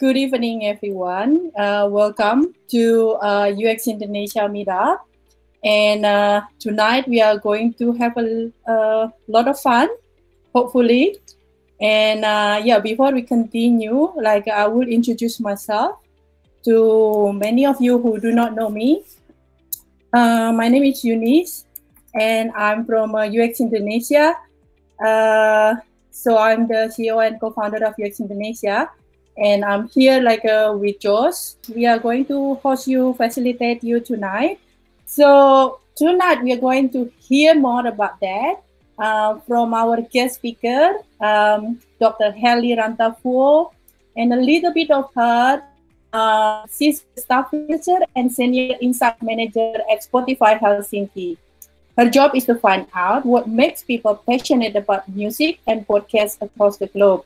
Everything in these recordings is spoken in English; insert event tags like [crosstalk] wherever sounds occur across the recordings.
good evening, everyone. Uh, welcome to uh, UX Indonesia Meetup. And uh, tonight we are going to have a, a lot of fun, hopefully. And uh, yeah, before we continue, like I will introduce myself to many of you who do not know me. Uh, my name is Eunice, and I'm from UX uh, Indonesia. so I'm the CEO and co-founder of UX Indonesia and I'm here like uh, with Josh. We are going to host you, facilitate you tonight. So tonight we are going to hear more about that uh, from our guest speaker, um, Dr. Heli Rantavuo, and a little bit of her. Uh, she's staff manager and senior insight manager at Spotify Helsinki. Her job is to find out what makes people passionate about music and podcasts across the globe.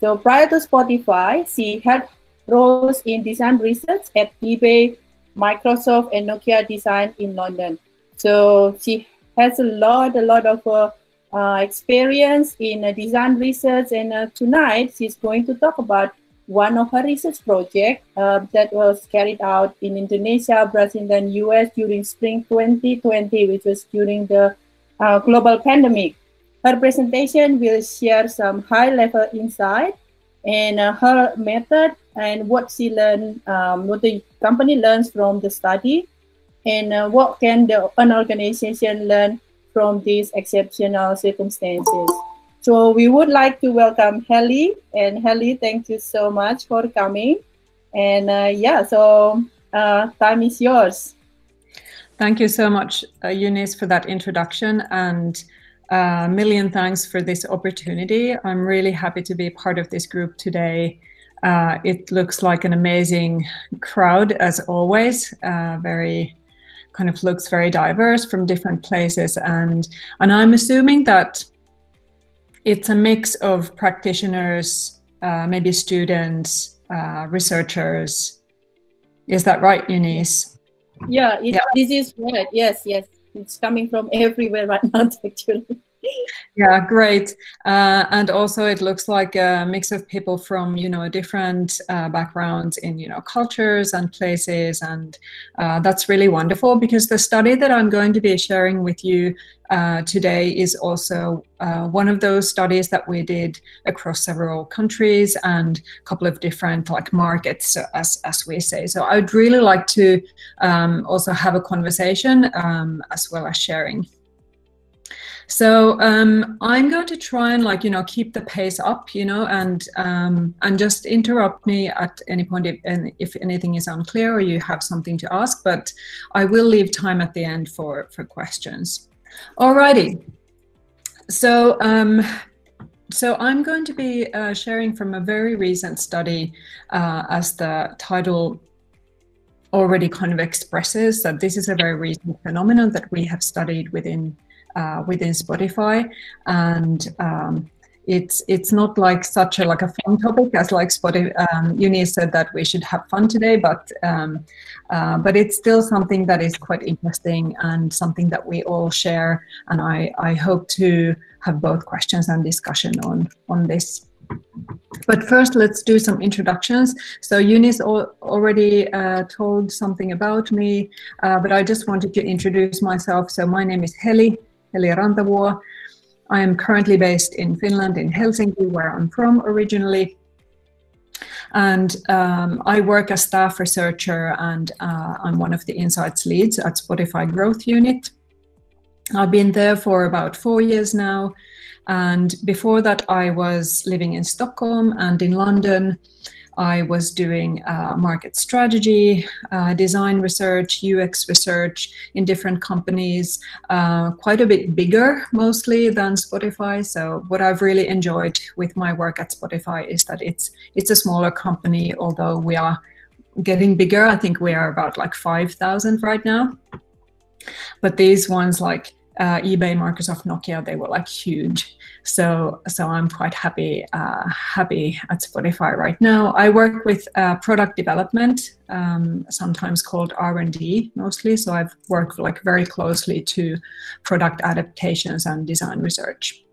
So prior to Spotify, she had roles in design research at eBay, Microsoft, and Nokia Design in London. So she has a lot, a lot of uh, uh, experience in uh, design research. And uh, tonight she's going to talk about one of her research projects uh, that was carried out in Indonesia, Brazil, and US during spring 2020, which was during the global pandemic. Her presentation will share some high-level insight and uh, her method and what she learned, um, what the company learns from the study, and uh, what can the, an organization learn from these exceptional circumstances. So we would like to welcome Heli, and Heli, thank you so much for coming. And uh, yeah, so uh, time is yours. Thank you so much, uh, Eunice, for that introduction. And a million thanks for this opportunity. I'm really happy to be part of this group today. Uh, it looks like an amazing crowd as always, uh, very kind of looks very diverse from different places. And, and I'm assuming that it's a mix of practitioners, uh, maybe students, uh, researchers. Is that right, Eunice? Yeah, it, yeah, this is right. Yes, yes it's coming from everywhere right now [laughs] actually yeah great. Uh, and also it looks like a mix of people from you know different uh, backgrounds in you know cultures and places and uh, that's really wonderful because the study that i'm going to be sharing with you uh, today is also uh, one of those studies that we did across several countries and a couple of different like markets as, as we say. So i'd really like to um, also have a conversation um, as well as sharing so um, I'm going to try and like you know keep the pace up, you know, and um, and just interrupt me at any point if, if anything is unclear or you have something to ask. But I will leave time at the end for for questions. Alrighty. So um, so I'm going to be uh, sharing from a very recent study, uh, as the title already kind of expresses that this is a very recent phenomenon that we have studied within uh, within Spotify, and um, it's it's not like such a like a fun topic as like Spotify. Um, Eunice said that we should have fun today, but um, uh, but it's still something that is quite interesting and something that we all share. And I I hope to have both questions and discussion on on this. But first, let's do some introductions. So Eunice already uh, told something about me, uh, but I just wanted to introduce myself. So my name is Heli. Heli Rantavuo. I am currently based in Finland, in Helsinki, where I'm from originally. And um, I work as staff researcher and uh, I'm one of the insights leads at Spotify Growth Unit. I've been there for about four years now. And before that, I was living in Stockholm and in London. I was doing uh, market strategy, uh, design research, UX research in different companies, uh, quite a bit bigger mostly than Spotify. So what I've really enjoyed with my work at Spotify is that it's it's a smaller company, although we are getting bigger. I think we are about like five thousand right now. But these ones like uh, eBay, Microsoft, Nokia, they were like huge. So, so I'm quite happy, uh, happy at Spotify right now. I work with uh, product development, um, sometimes called R&D mostly. So I've worked like very closely to product adaptations and design research.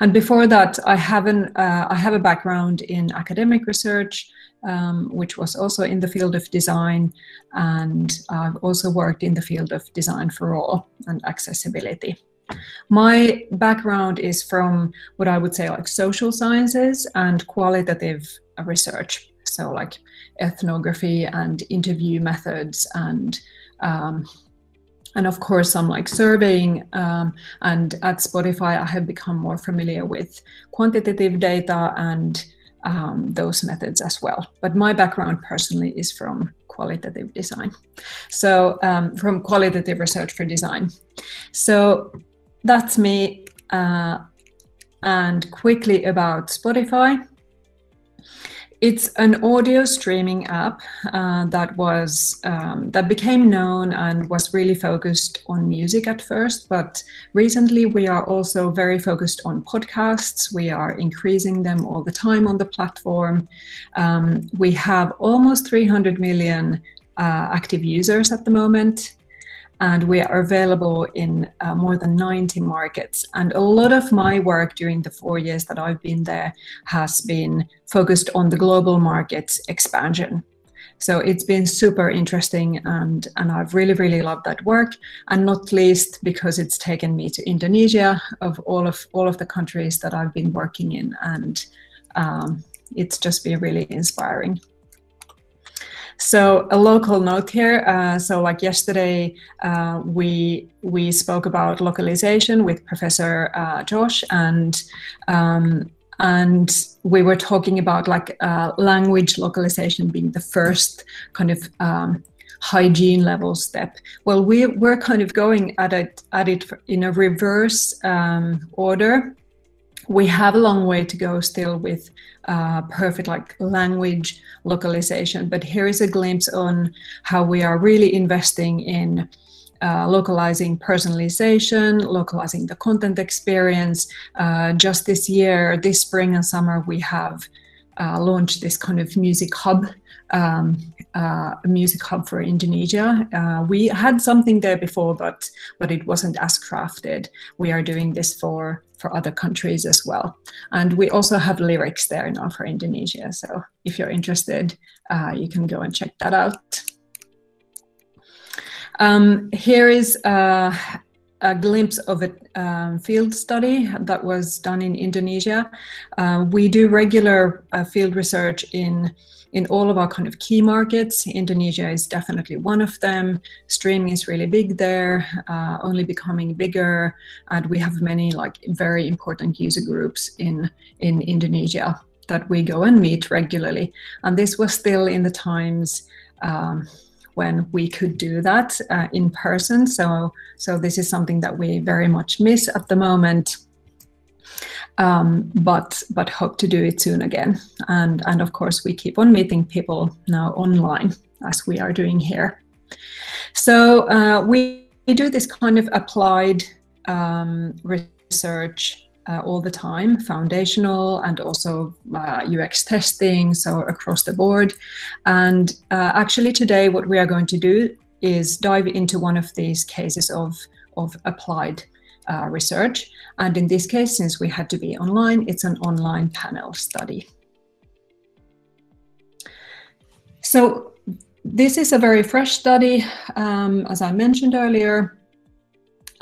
And before that, I haven't. Uh, I have a background in academic research, um, which was also in the field of design, and I've also worked in the field of design for all and accessibility. My background is from what I would say like social sciences and qualitative research, so like ethnography and interview methods and um, and of course some like surveying um, and at spotify i have become more familiar with quantitative data and um, those methods as well. But my background personally is from qualitative design. So um, from qualitative research for design. So that's me uh, and quickly about spotify it's an audio streaming app uh, that was um, that became known and was really focused on music at first, but recently we are also very focused on podcasts. We are increasing them all the time on the platform. Um, we have almost 300 million uh, active users at the moment and we are available in uh, more than 90 markets. And a lot of my work during the four years that I've been there has been focused on the global markets expansion. So it's been super interesting and, and I've really, really loved that work. And not least because it's taken me to Indonesia of all of all of the countries that I've been working in. And um, it's just been really inspiring. So a local note here. Uh, so like yesterday, uh, we we spoke about localization with Professor uh, Josh, and um, and we were talking about like uh, language localization being the first kind of um, hygiene level step. Well, we we're kind of going at it at it in a reverse um, order we have a long way to go still with uh, perfect like language localization but here is a glimpse on how we are really investing in uh, localizing personalization, localizing the content experience. Uh, just this year, this spring and summer, we have uh, launched this kind of music hub, um, uh, music hub for Indonesia. Uh, we had something there before, but but it wasn't as crafted. We are doing this for for other countries as well, and we also have lyrics there now for Indonesia. So if you're interested, uh, you can go and check that out. Um, here is uh, a glimpse of a um, field study that was done in Indonesia. Uh, we do regular uh, field research in in all of our kind of key markets. Indonesia is definitely one of them. Streaming is really big there, uh, only becoming bigger, and we have many like very important user groups in in Indonesia that we go and meet regularly. And this was still in the times. Um, when we could do that uh, in person. So, so this is something that we very much miss at the moment. Um, but but hope to do it soon again. And and of course we keep on meeting people now online as we are doing here. So uh, we, we do this kind of applied um, research uh, all the time, foundational and also uh, UX testing, so across the board. And uh, actually, today, what we are going to do is dive into one of these cases of, of applied uh, research. And in this case, since we had to be online, it's an online panel study. So, this is a very fresh study, um, as I mentioned earlier,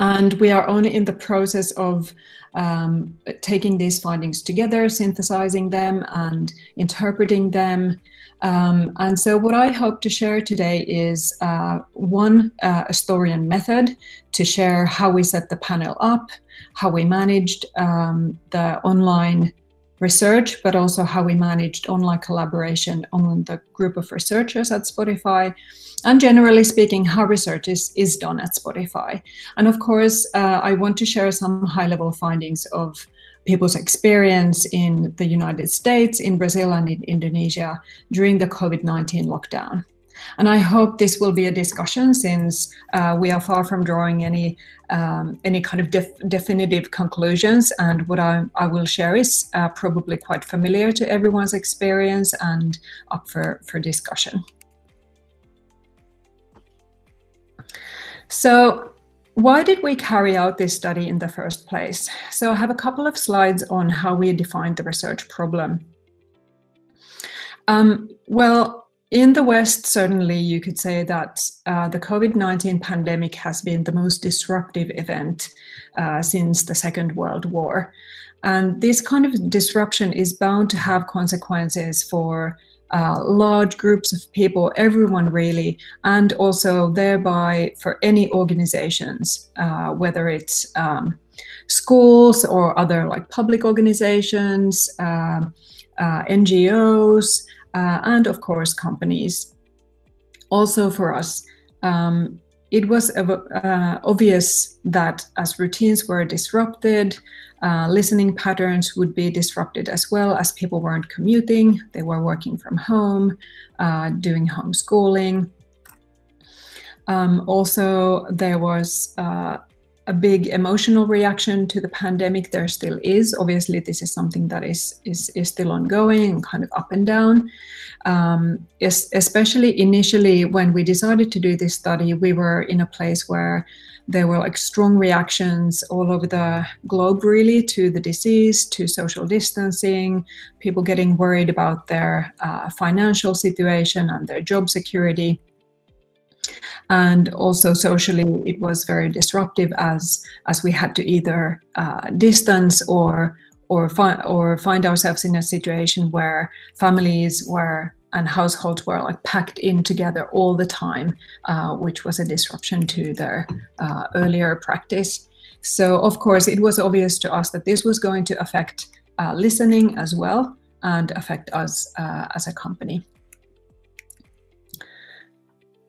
and we are only in the process of um, taking these findings together, synthesizing them, and interpreting them. Um, and so, what I hope to share today is uh, one, uh, Astorian method to share how we set the panel up, how we managed um, the online research, but also how we managed online collaboration among the group of researchers at Spotify, and generally speaking, how research is, is done at Spotify. And of course, uh, I want to share some high level findings of people's experience in the United States, in Brazil, and in Indonesia during the COVID 19 lockdown. And I hope this will be a discussion since uh, we are far from drawing any um, any kind of def definitive conclusions. And what I, I will share is uh, probably quite familiar to everyone's experience and up for, for discussion. So why did we carry out this study in the first place? So I have a couple of slides on how we defined the research problem. Um, well, in the West, certainly you could say that uh, the COVID 19 pandemic has been the most disruptive event uh, since the Second World War. And this kind of disruption is bound to have consequences for uh, large groups of people, everyone really, and also thereby for any organizations, uh, whether it's um, schools or other like public organizations, um, uh, NGOs, uh, and of course companies. Also for us, um, it was uh, obvious that as routines were disrupted, uh, listening patterns would be disrupted as well as people weren't commuting, they were working from home, uh, doing homeschooling. Um, also, there was uh, a big emotional reaction to the pandemic. There still is. Obviously, this is something that is is, is still ongoing kind of up and down. Um, especially initially, when we decided to do this study, we were in a place where there were like strong reactions all over the globe, really, to the disease, to social distancing, people getting worried about their uh, financial situation and their job security. And also socially, it was very disruptive as as we had to either uh, distance or or find or find ourselves in a situation where families were and households were like packed in together all the time, uh, which was a disruption to their uh, earlier practice. So, of course, it was obvious to us that this was going to affect uh, listening as well and affect us uh, as a company.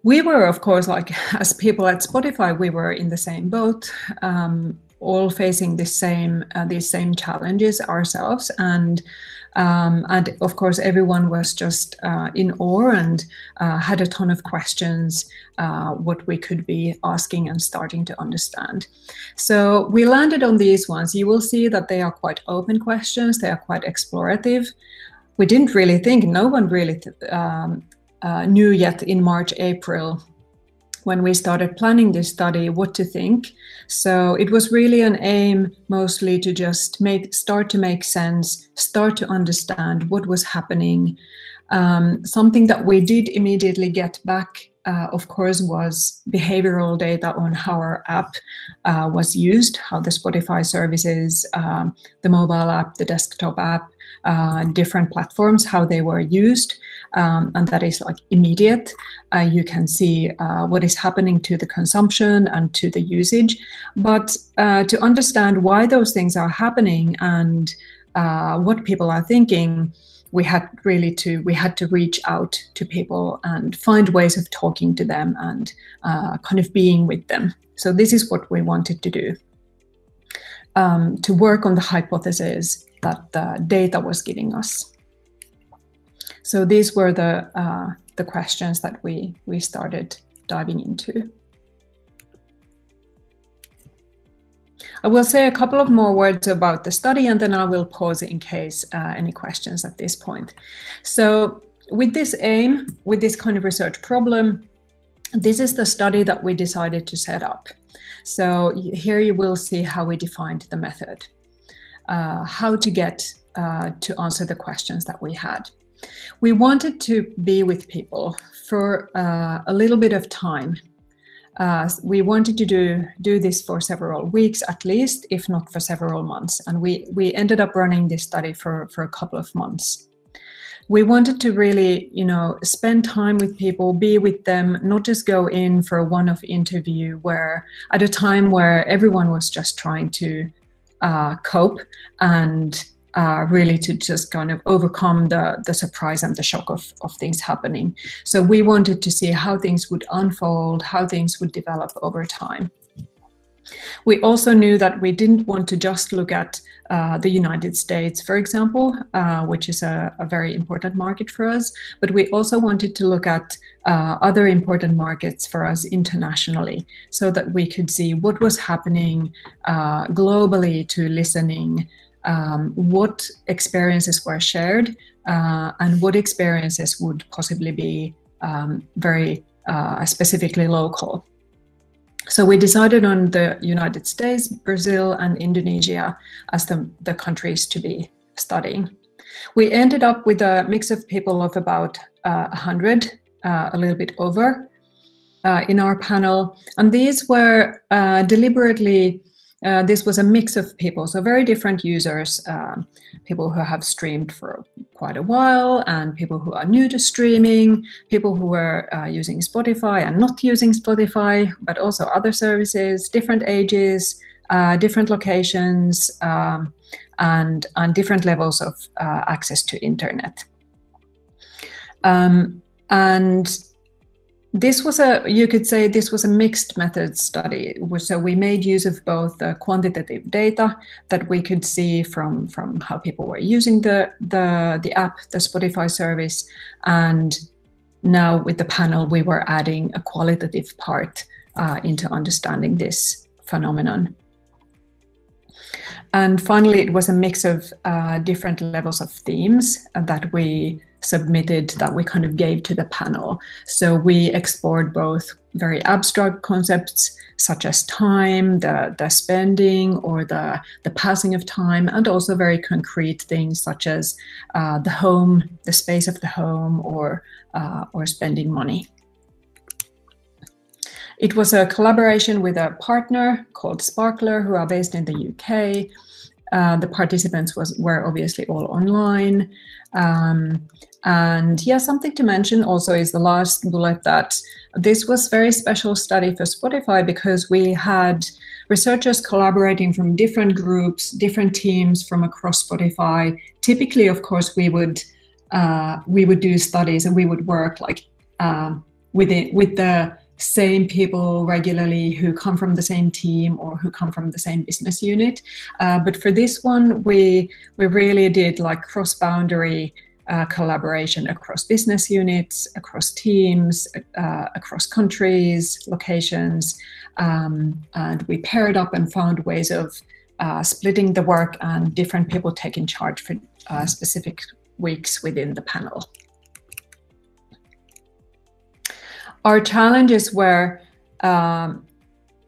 We were, of course, like [laughs] as people at Spotify, we were in the same boat. Um, all facing the same uh, these same challenges ourselves and um, and of course, everyone was just uh, in awe and uh, had a ton of questions, uh, what we could be asking and starting to understand. So we landed on these ones. You will see that they are quite open questions, they are quite explorative. We didn't really think, no one really um, uh, knew yet in March, April when we started planning this study what to think. So it was really an aim mostly to just make start to make sense, start to understand what was happening. Um, something that we did immediately get back, uh, of course, was behavioral data on how our app uh, was used, how the Spotify services, um, the mobile app, the desktop app, uh, different platforms, how they were used um, and that is like immediate. Uh, you can see uh, what is happening to the consumption and to the usage. But uh, to understand why those things are happening and uh, what people are thinking, we had really to we had to reach out to people and find ways of talking to them and uh, kind of being with them. So this is what we wanted to do. Um, to work on the hypothesis that the data was giving us. So these were the uh, the questions that we we started diving into. I will say a couple of more words about the study and then I will pause in case uh, any questions at this point. So with this aim, with this kind of research problem, this is the study that we decided to set up. So here you will see how we defined the method, uh, how to get uh, to answer the questions that we had. We wanted to be with people for uh, a little bit of time. Uh, we wanted to do do this for several weeks at least, if not for several months, and we we ended up running this study for for a couple of months. We wanted to really, you know, spend time with people, be with them, not just go in for a one-off interview where at a time where everyone was just trying to uh, cope and uh, really to just kind of overcome the, the surprise and the shock of, of things happening. So we wanted to see how things would unfold, how things would develop over time. We also knew that we didn't want to just look at uh, the United States, for example, uh, which is a, a, very important market for us, but we also wanted to look at uh, other important markets for us internationally so that we could see what was happening uh, globally to listening um, what experiences were shared uh, and what experiences would possibly be um, very uh, specifically local. So we decided on the United States, Brazil, and Indonesia as the, the countries to be studying. We ended up with a mix of people of about uh, 100, uh, a little bit over, uh, in our panel. And these were uh, deliberately uh, this was a mix of people, so very different users, um, people who have streamed for quite a while, and people who are new to streaming, people who were uh, using Spotify and not using Spotify, but also other services, different ages, uh, different locations, um, and, and different levels of uh, access to internet. Um, and this was a, you could say this was a mixed method study. So we made use of both the quantitative data that we could see from, from how people were using the, the, the app, the Spotify service. And now with the panel, we were adding a qualitative part uh, into understanding this phenomenon. And finally, it was a mix of uh, different levels of themes that we submitted that we kind of gave to the panel. So we explored both very abstract concepts such as time, the, the spending or the, the passing of time, and also very concrete things such as uh, the home, the space of the home, or, uh, or spending money. It was a collaboration with a partner called Sparkler, who are based in the UK. Uh, the participants was were obviously all online. Um, and yeah, something to mention also is the last bullet that this was very special study for Spotify because we had researchers collaborating from different groups, different teams from across Spotify. Typically, of course, we would uh, we would do studies and we would work like uh, with it with the same people regularly who come from the same team or who come from the same business unit. Uh, but for this one, we we really did like cross boundary uh, collaboration across business units, across teams, uh, across countries, locations. Um, and we paired up and found ways of uh, splitting the work and different people taking charge for uh, specific weeks within the panel. Our challenges were, um,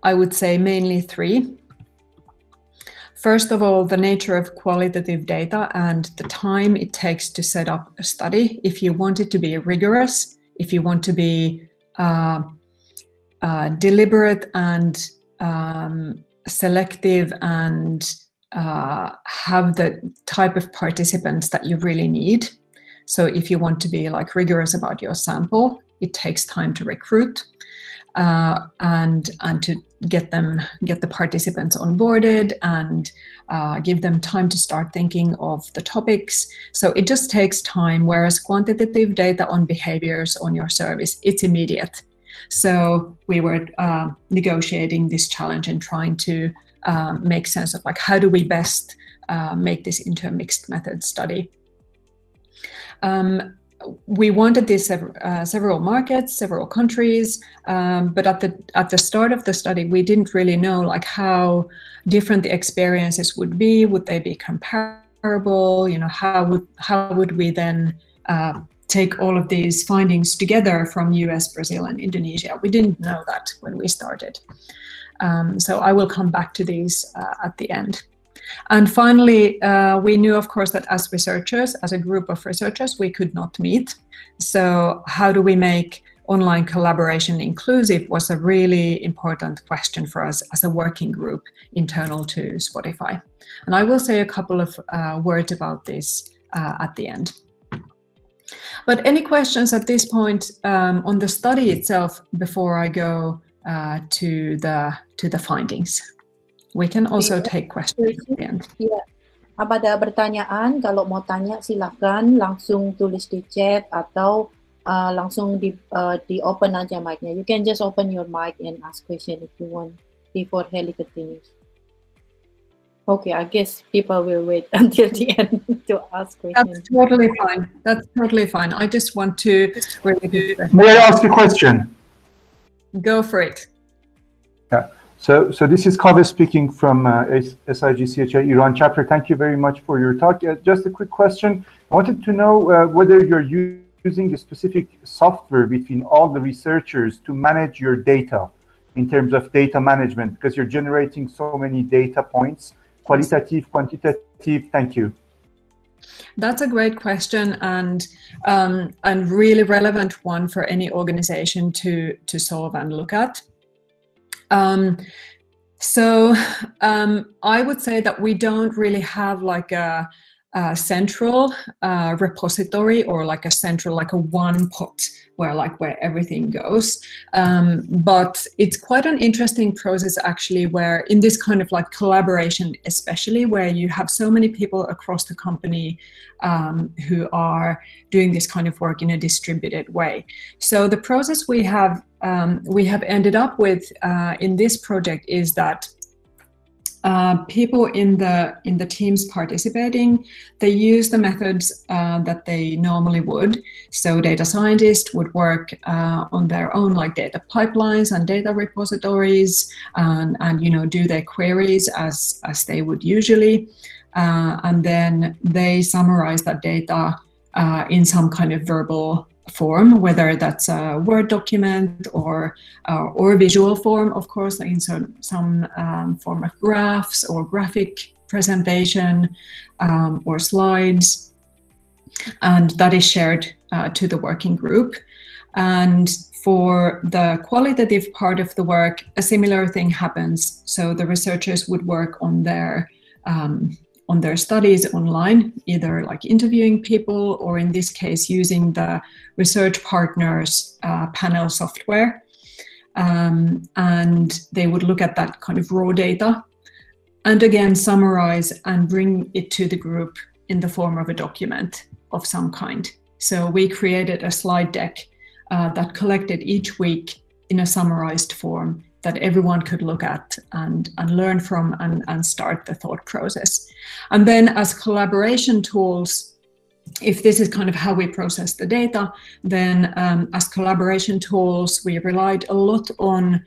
I would say, mainly three. First of all, the nature of qualitative data and the time it takes to set up a study. If you want it to be rigorous, if you want to be uh, uh, deliberate and um, selective and uh, have the type of participants that you really need. So if you want to be like rigorous about your sample, it takes time to recruit uh, and and to get them get the participants onboarded and uh, give them time to start thinking of the topics. So it just takes time whereas quantitative data on behaviors on your service it's immediate. So we were uh, negotiating this challenge and trying to uh, make sense of like how do we best uh, make this into a mixed method study. Um, we wanted these uh, several markets, several countries, um, but at the at the start of the study, we didn't really know like how different the experiences would be. Would they be comparable? You know, how would how would we then uh, take all of these findings together from US, Brazil, and Indonesia? We didn't know that when we started. Um, so I will come back to these uh, at the end. And finally, uh, we knew, of course, that as researchers, as a group of researchers, we could not meet. So, how do we make online collaboration inclusive was a really important question for us as a working group internal to Spotify. And I will say a couple of uh, words about this uh, at the end. But any questions at this point um, on the study itself before I go uh, to the to the findings? We can also take questions at the end. Yeah. Apa ada pertanyaan? Kalau mau tanya silakan langsung tulis di chat atau uh, langsung di uh, di open aja mic-nya. You can just open your mic and ask question if you want before Heli continues. Okay, I guess people will wait [laughs] until the end to ask questions. That's totally fine. That's totally fine. I just want to really do. May I ask a question? Go for it. Yeah. So, so this is Kaveh speaking from uh, Iran chapter. Thank you very much for your talk. Uh, just a quick question. I wanted to know uh, whether you're using a specific software between all the researchers to manage your data. in terms of data management because you're generating so many data points, qualitative, quantitative? Thank you. That's a great question and um, and really relevant one for any organization to to solve and look at. Um, so um, I would say that we don't really have like a, central uh, repository or like a central like a one pot where like where everything goes. Um, but it's quite an interesting process actually where in this kind of like collaboration especially where you have so many people across the company um, who are doing this kind of work in a distributed way. So the process we have um, we have ended up with uh, in this project is that uh, people in the in the teams participating they use the methods uh, that they normally would. So data scientists would work uh, on their own like data pipelines and data repositories and, and you know do their queries as as they would usually. Uh, and then they summarize that data uh, in some kind of verbal form, whether that's a Word document or uh, or visual form, of course, in some, some um, form of graphs or graphic presentation um, or slides. And that is shared uh, to the working group. And for the qualitative part of the work, a similar thing happens. So the researchers would work on their um, on their studies online, either like interviewing people or in this case using the research partners uh, panel software. Um, and they would look at that kind of raw data and again summarize and bring it to the group in the form of a document of some kind. So we created a slide deck uh, that collected each week in a summarized form that everyone could look at and, and learn from and, and start the thought process. And then as collaboration tools, if this is kind of how we process the data, then um, as collaboration tools, we relied a lot on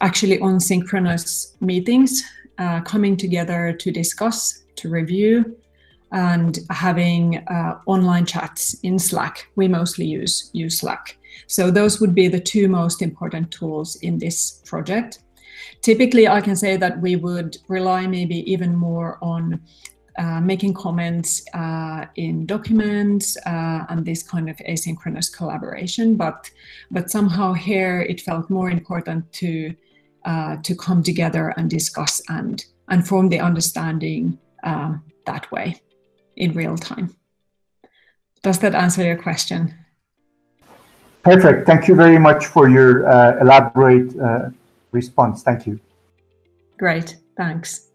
actually on synchronous meetings, uh, coming together to discuss, to review, and having uh, online chats in Slack. We mostly use use Slack. So those would be the two most important tools in this project. Typically, I can say that we would rely maybe even more on uh, making comments uh, in documents uh, and this kind of asynchronous collaboration. But but somehow here it felt more important to uh, to come together and discuss and and form the understanding um, that way in real time. Does that answer your question? Perfect. Thank you very much for your uh, elaborate uh, response. Thank you. Great. Thanks.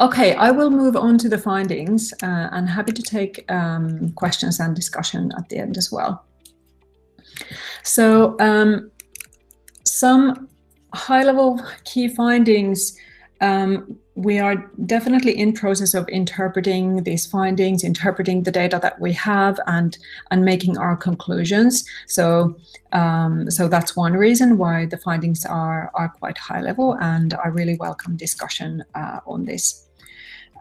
Okay, I will move on to the findings uh, and happy to take um, questions and discussion at the end as well. So um, some high-level key findings um, we are definitely in process of interpreting these findings, interpreting the data that we have, and and making our conclusions. So um, so that's one reason why the findings are are quite high level, and I really welcome discussion uh, on this.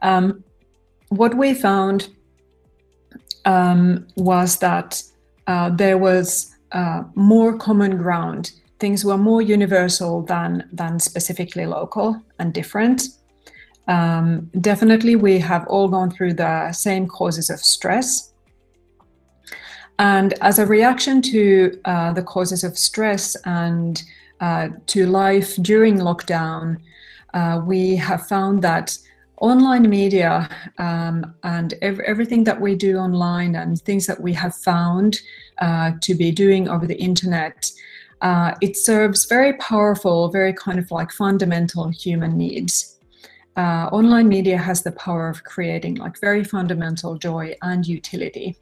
Um, what we found um, was that uh, there was uh, more common ground. Things were more universal than than specifically local and different. Um, definitely, we have all gone through the same causes of stress. And as a reaction to uh, the causes of stress and uh, to life during lockdown, uh, we have found that online media um, and ev- everything that we do online and things that we have found uh, to be doing over the internet, uh, it serves very powerful, very kind of like fundamental human needs uh, online media has the power of creating like very fundamental joy and utility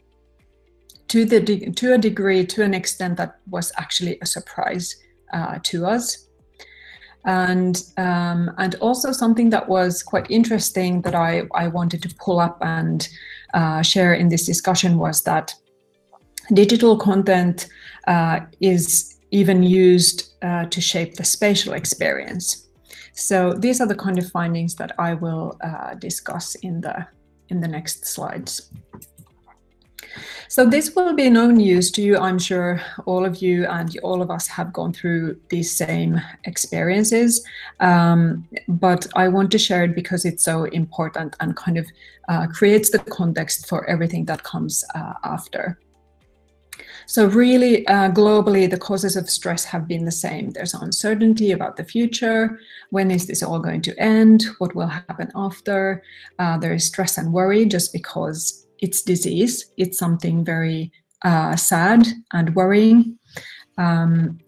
to the to a degree to an extent that was actually a surprise uh, to us. And um, and also something that was quite interesting that I, I wanted to pull up and uh, share in this discussion was that digital content uh, is even used uh, to shape the spatial experience so these are the kind of findings that I will uh, discuss in the in the next slides. So this will be no news to you. I'm sure all of you and all of us have gone through these same experiences. Um, but I want to share it because it's so important and kind of uh, creates the context for everything that comes uh, after. So really, uh, globally, the causes of stress have been the same. There's uncertainty about the future. When is this all going to end? What will happen after? Uh, there is stress and worry just because it's disease. It's something very uh, sad and worrying. Um,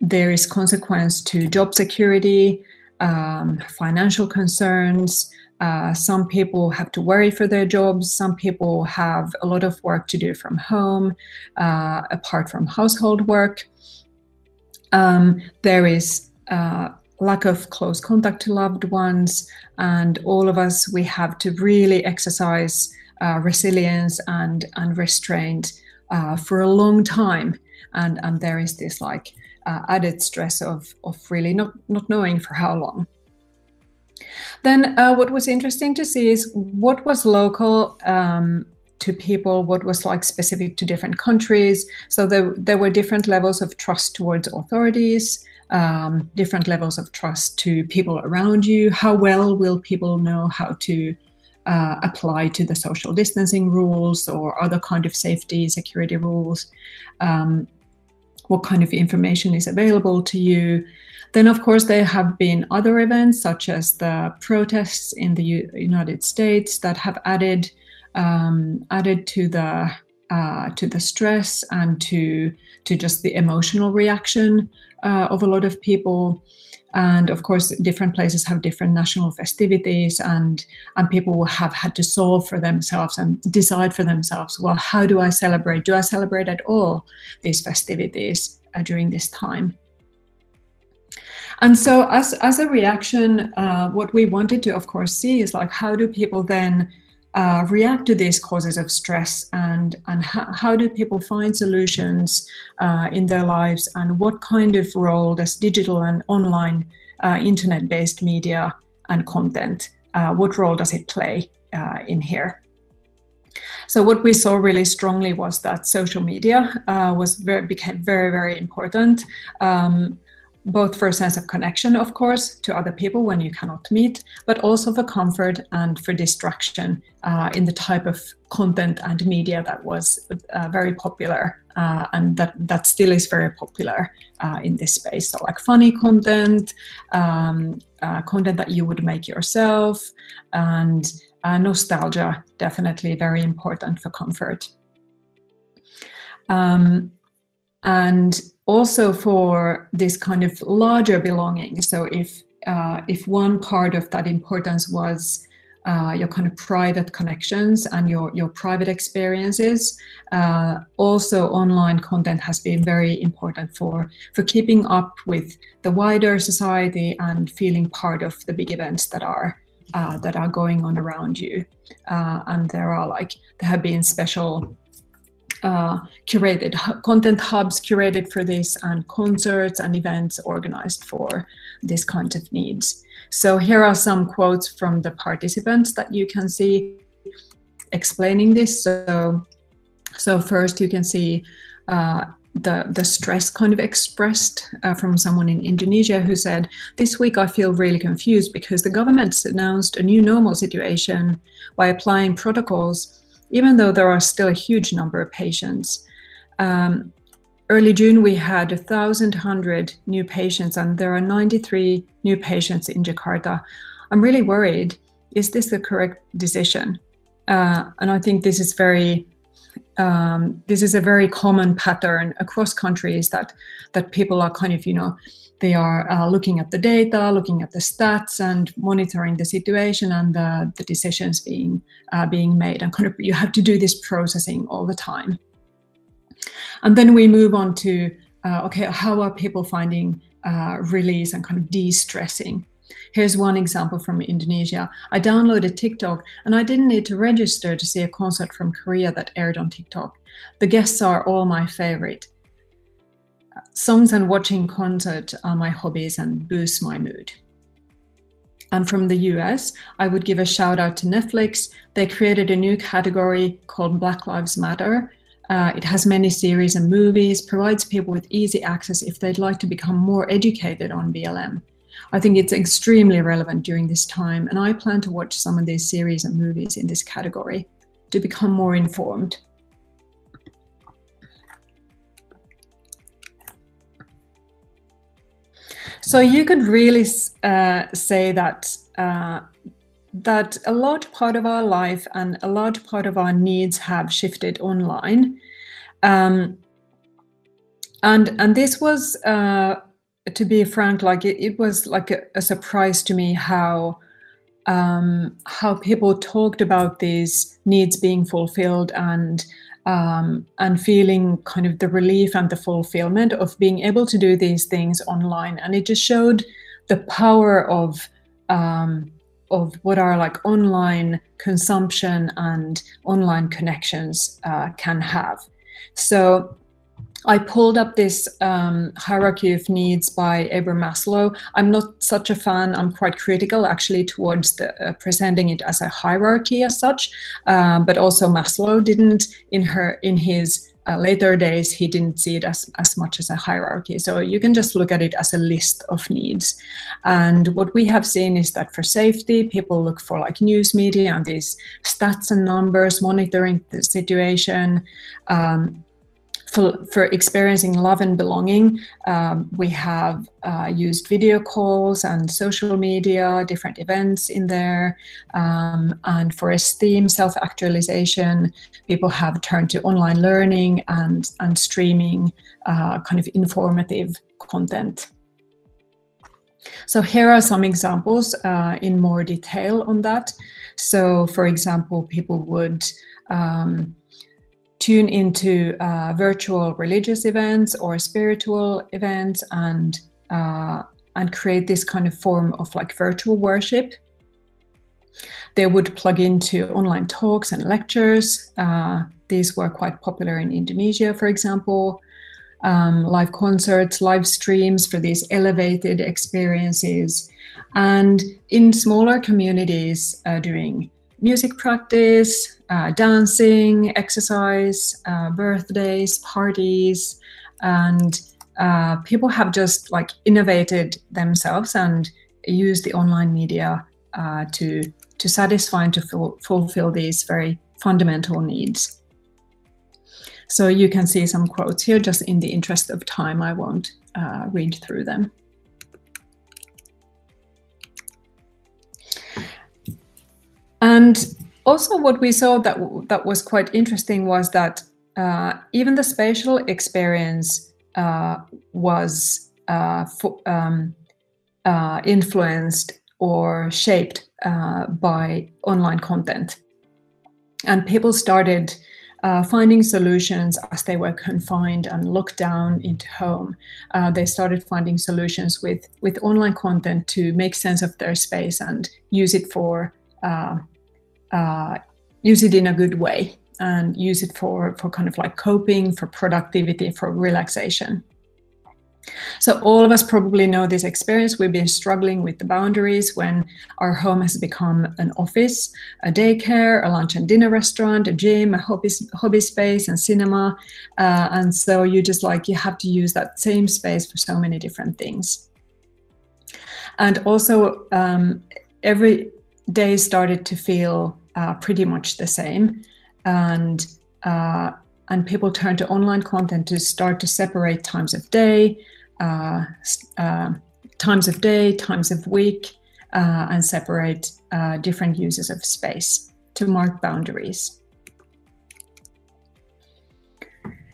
there is consequence to job security, um, financial concerns. Uh, some people have to worry for their jobs. Some people have a lot of work to do from home, uh, apart from household work. Um, there is uh, lack of close contact to loved ones, and all of us we have to really exercise uh, resilience and and restraint uh, for a long time and and there is this like uh, added stress of of really not not knowing for how long then uh, what was interesting to see is what was local um, to people what was like specific to different countries. So there, there were different levels of trust towards authorities um, different levels of trust to people around you. How well will people know how to uh, apply to the social distancing rules or other kind of safety security rules? Um, what kind of information is available to you then of course there have been other events such as the protests in the U- united states that have added um, added to the uh, to the stress and to to just the emotional reaction uh, of a lot of people. And of course different places have different national festivities and and people have had to solve for themselves and decide for themselves well how do i celebrate? Do i celebrate at all these festivities uh, during this time and so as as a reaction uh, what we wanted to of course see is like how do people then uh, react to these causes of stress? And and how, do people find solutions uh, in their lives? And what kind of role does digital and online uh, internet-based media and content uh, what role does it play uh, in here? So what we saw really strongly was that social media uh, was very became very very important. Um, both for a sense of connection, of course, to other people when you cannot meet, but also for comfort and for distraction uh, in the type of content and media that was uh, very popular uh, and that, that still is very popular uh, in this space. So, like funny content, um, uh, content that you would make yourself, and uh, nostalgia, definitely very important for comfort. Um, and also for this kind of larger belonging. So if uh, if one part of that importance was uh, your kind of private connections and your your private experiences, uh, also online content has been very important for for keeping up with the wider society and feeling part of the big events that are uh, that are going on around you. Uh, and there are like there have been special uh, curated content hubs curated for this and concerts and events organized for this kind of needs. So here are some quotes from the participants that you can see explaining this. So, so first you can see uh, the the stress kind of expressed uh, from someone in Indonesia who said, "This week I feel really confused because the government announced a new normal situation by applying protocols." Even though there are still a huge number of patients. Um, early June, we had 1,100 new patients, and there are 93 new patients in Jakarta. I'm really worried. Is this the correct decision? Uh, and I think this is very um, this is a very common pattern across countries that that people are kind of you know they are uh, looking at the data, looking at the stats, and monitoring the situation and the, the decisions being uh, being made. And kind of you have to do this processing all the time. And then we move on to uh, okay, how are people finding uh, release and kind of de-stressing? Here's one example from Indonesia. I downloaded TikTok and I didn't need to register to see a concert from Korea that aired on TikTok. The guests are all my favorite songs and watching concert are my hobbies and boost my mood. And from the US, I would give a shout out to Netflix. They created a new category called Black Lives Matter. Uh, it has many series and movies, provides people with easy access if they'd like to become more educated on BLM. I think it's extremely relevant during this time, and I plan to watch some of these series and movies in this category to become more informed. So you could really uh, say that uh, that a large part of our life and a large part of our needs have shifted online, um, and and this was, uh, to be frank, like it, it was like a, a, surprise to me how um, how people talked about these needs being fulfilled and um, and feeling kind of the relief and the fulfillment of being able to do these things online. And it just showed the power of um, of what our like online consumption and online connections uh, can have. So I pulled up this um, hierarchy of needs by Abraham Maslow. I'm not such a fan. I'm quite critical actually towards the, uh, presenting it as a hierarchy as such. Uh, but also Maslow didn't in her in his uh, later days he didn't see it as, as much as a hierarchy. So you can just look at it as a list of needs. And what we have seen is that for safety, people look for like news media and these stats and numbers, monitoring the situation. Um, for, for experiencing love and belonging, um, we have uh, used video calls and social media, different events in there. Um, and for esteem, self actualization, people have turned to online learning and, and streaming uh, kind of informative content. So here are some examples uh, in more detail on that. So, for example, people would um, tune into uh, virtual religious events or spiritual events and uh, and create this kind of form of like virtual worship. They would plug into online talks and lectures. Uh, these were quite popular in Indonesia, for example. Um, live concerts, live streams for these elevated experiences, and in smaller communities uh, doing music practice, uh, dancing, exercise, uh, birthdays, parties, and uh, people have just like innovated themselves and used the online media uh, to to satisfy and to ful- fulfill these very fundamental needs. So you can see some quotes here. Just in the interest of time, I won't uh, read through them. And also, what we saw that that was quite interesting was that uh, even the spatial experience uh, was uh, um, uh, influenced or shaped uh, by online content, and people started. Uh, finding solutions as they were confined and locked down into home. They started finding solutions with with online content to make sense of their space and use it for uh, uh, use it in a good way and use it for for kind of like coping for productivity for relaxation. So all of us probably know this experience. We've been struggling with the boundaries when our home has become an office a daycare a lunch and dinner restaurant a gym a hobby, hobby space and cinema. Uh, and so you just like you have to use that same space for so many different things. And also um, every day started to feel uh, pretty much the same, and uh, and people turn to online content to start to separate times of day, uh, uh times of day, times of week, uh, and separate uh, different uses of space to mark boundaries.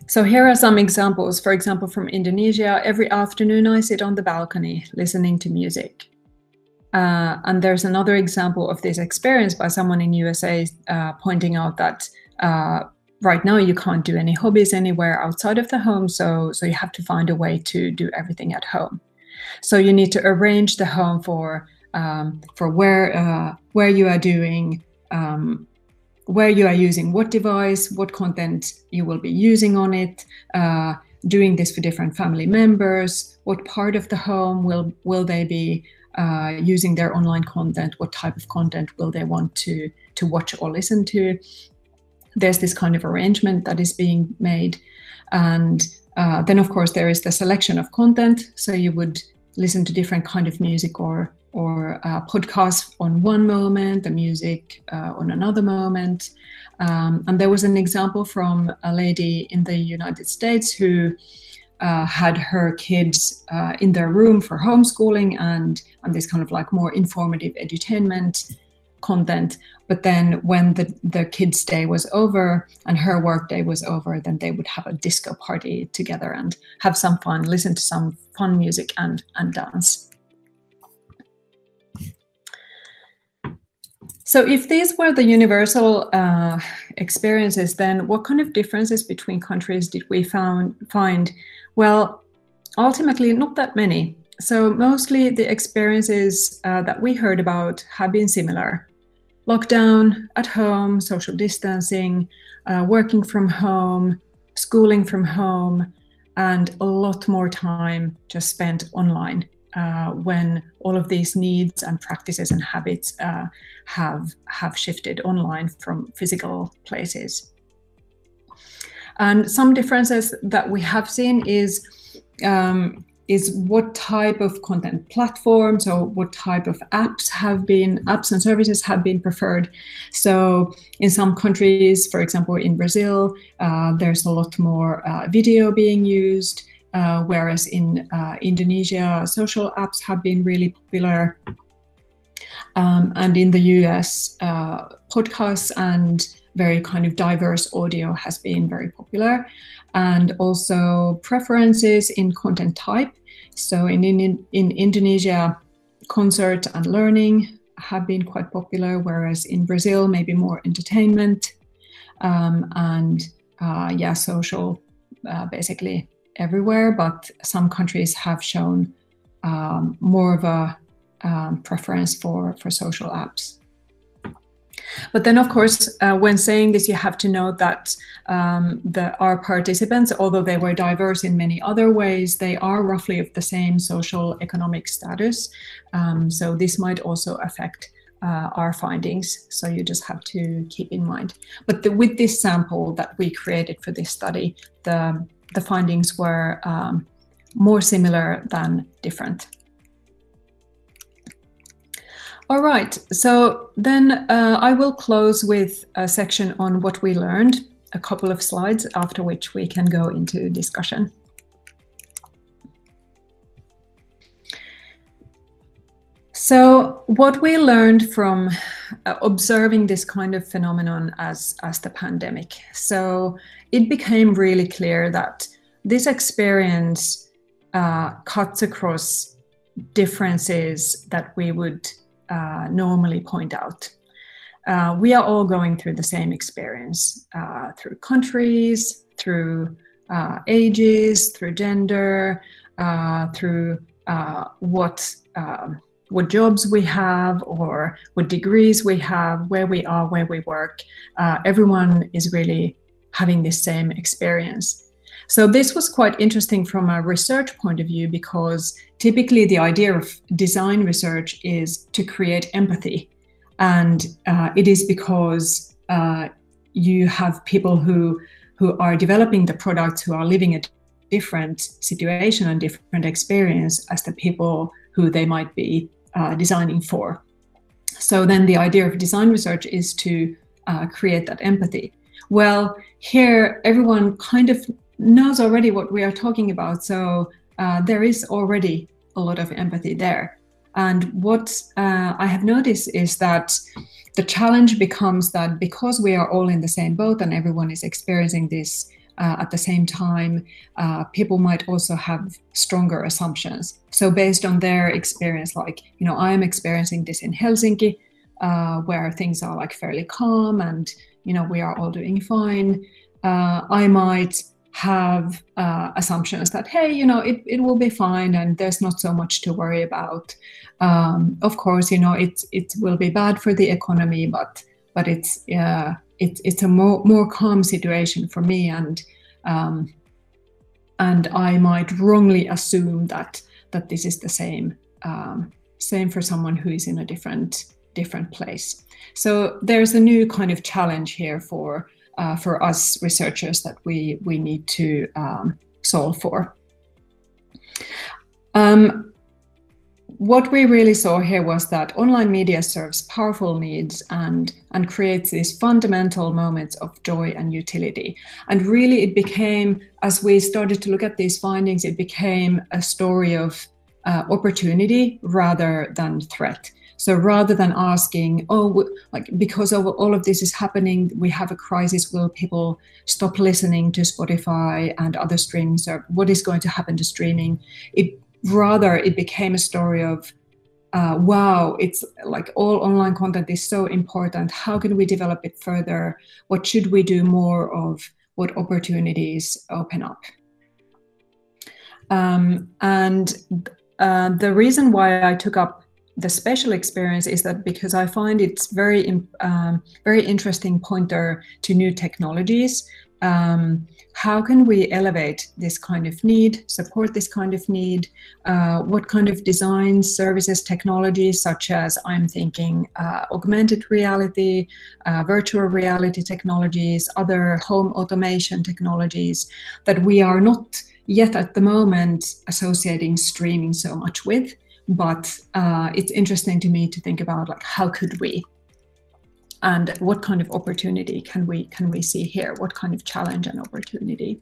So here are some examples. For example, from Indonesia, every afternoon I sit on the balcony listening to music. Uh, and there's another example of this experience by someone in USA uh, pointing out that uh, right now you can't do any hobbies anywhere outside of the home, so so you have to find a way to do everything at home. So you need to arrange the home for um, for where uh, where you are doing. Um, where you are using what device, what content you will be using on it, uh, doing this for different family members, what part of the home will will they be uh, using their online content, what type of content will they want to to watch or listen to. There's this kind of arrangement that is being made, and uh, then of course there is the selection of content. So you would listen to different kind of music or or uh, podcasts on one moment, the music uh, on another moment. Um, and there was an example from a lady in the United States who uh, had her kids uh, in their room for homeschooling and, and this kind of like more informative edutainment content. But then when the, the kids' day was over and her work day was over, then they would have a disco party together and have some fun, listen to some fun music and, and dance. So, if these were the universal uh, experiences, then what kind of differences between countries did we found, find? Well, ultimately, not that many. So, mostly the experiences uh, that we heard about have been similar lockdown, at home, social distancing, uh, working from home, schooling from home, and a lot more time just spent online uh, when all of these needs and practices and habits uh, have have shifted online from physical places. And some differences that we have seen is um, is what type of content platforms or what type of apps have been apps and services have been preferred so in some countries for example in brazil uh, there's a lot more uh, video being used uh, whereas in uh, Indonesia, social apps have been really popular. Um, and in the US, uh, podcasts and very kind of diverse audio has been very popular. And also preferences in content type. So in, in, in Indonesia, concert and learning have been quite popular, whereas in Brazil, maybe more entertainment um, and uh, yeah, social, uh, basically everywhere, but some countries have shown um, more of a um, preference for, for social apps. But then, of course, uh, when saying this, you have to know that um, the, our participants, although they were diverse in many other ways, they are roughly of the same social economic status. Um, so this might also affect uh, our findings. So you just have to keep in mind. But the, with this sample that we created for this study, the the findings were um, more similar than different. All right, so then uh, I will close with a section on what we learned, a couple of slides, after which we can go into discussion. So, what we learned from uh, observing this kind of phenomenon as, as the pandemic. So, it became really clear that this experience uh, cuts across differences that we would uh, normally point out. Uh, we are all going through the same experience uh, through countries, through uh, ages, through gender, through what um, what jobs we have or what degrees we have, where we are, where we work. Uh, everyone is really having this same experience. So, this was quite interesting from a research point of view because typically the idea of design research is to create empathy. And uh, it is because uh, you have people who, who are developing the products who are living a different situation and different experience as the people who they might be uh, designing for. So then the idea of design research is to uh, create that empathy. Well, here everyone kind of knows already what we are talking about, so uh, there is already a lot of empathy there. And what uh, I have noticed is that the challenge becomes that because we are all in the same boat and everyone is experiencing this uh, at the same time, uh, people might also have stronger assumptions. So, based on their experience, like, you know, I am experiencing this in Helsinki, uh, where things are like fairly calm and, you know, we are all doing fine. Uh, I might have uh, assumptions that, hey, you know, it, it will be fine and there's not so much to worry about. Um, of course, you know, it, it will be bad for the economy, but but it's uh, it, it's a more more calm situation for me and um, and I might wrongly assume that that this is the same um, same for someone who is in a different different place. So there's a new kind of challenge here for uh, for us researchers that we we need to um, solve for. Um, what we really saw here was that online media serves powerful needs and and creates these fundamental moments of joy and utility and really it became as we started to look at these findings it became a story of uh, opportunity rather than threat so rather than asking oh like because of all of this is happening we have a crisis will people stop listening to spotify and other streams? or what is going to happen to streaming? It rather it became a story of uh, wow it's like all online content is so important. How can we develop it further? What should we do more of? What opportunities open up? Um, and uh, the reason why i took up the special experience is that because i find it's very um, very interesting pointer to new technologies um, how can we elevate this kind of need, support this kind of need? Uh, what kind of designs, services, technologies, such as I'm thinking uh, augmented reality, uh, virtual reality technologies, other home automation technologies that we are not yet at the moment associating streaming so much with. But uh, it's interesting to me to think about like how could we? And what kind of opportunity can we can we see here? What kind of challenge and opportunity?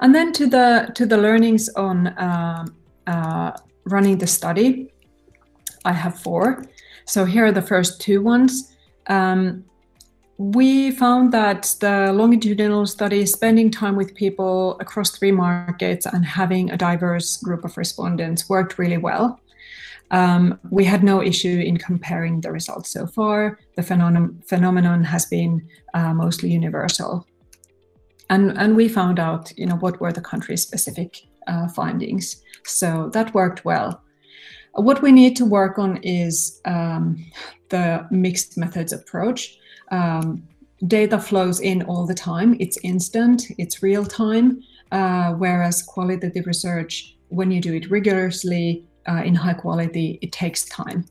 And then to the to the learnings on uh, uh, running the study i have four. So here are the first two ones. Um, we found that the longitudinal study spending time with people across three markets and having a diverse group of respondents worked really well um, we had no issue in comparing the results so far. The phenomenon, phenomenon has been uh, mostly universal. And, and we found out, you know, what were the country-specific uh, findings. So that worked well. What we need to work on is um, the mixed methods approach. Um, data flows in all the time. It's instant, it's real time. Uh, whereas qualitative research, when you do it rigorously, uh, in high quality, it takes time.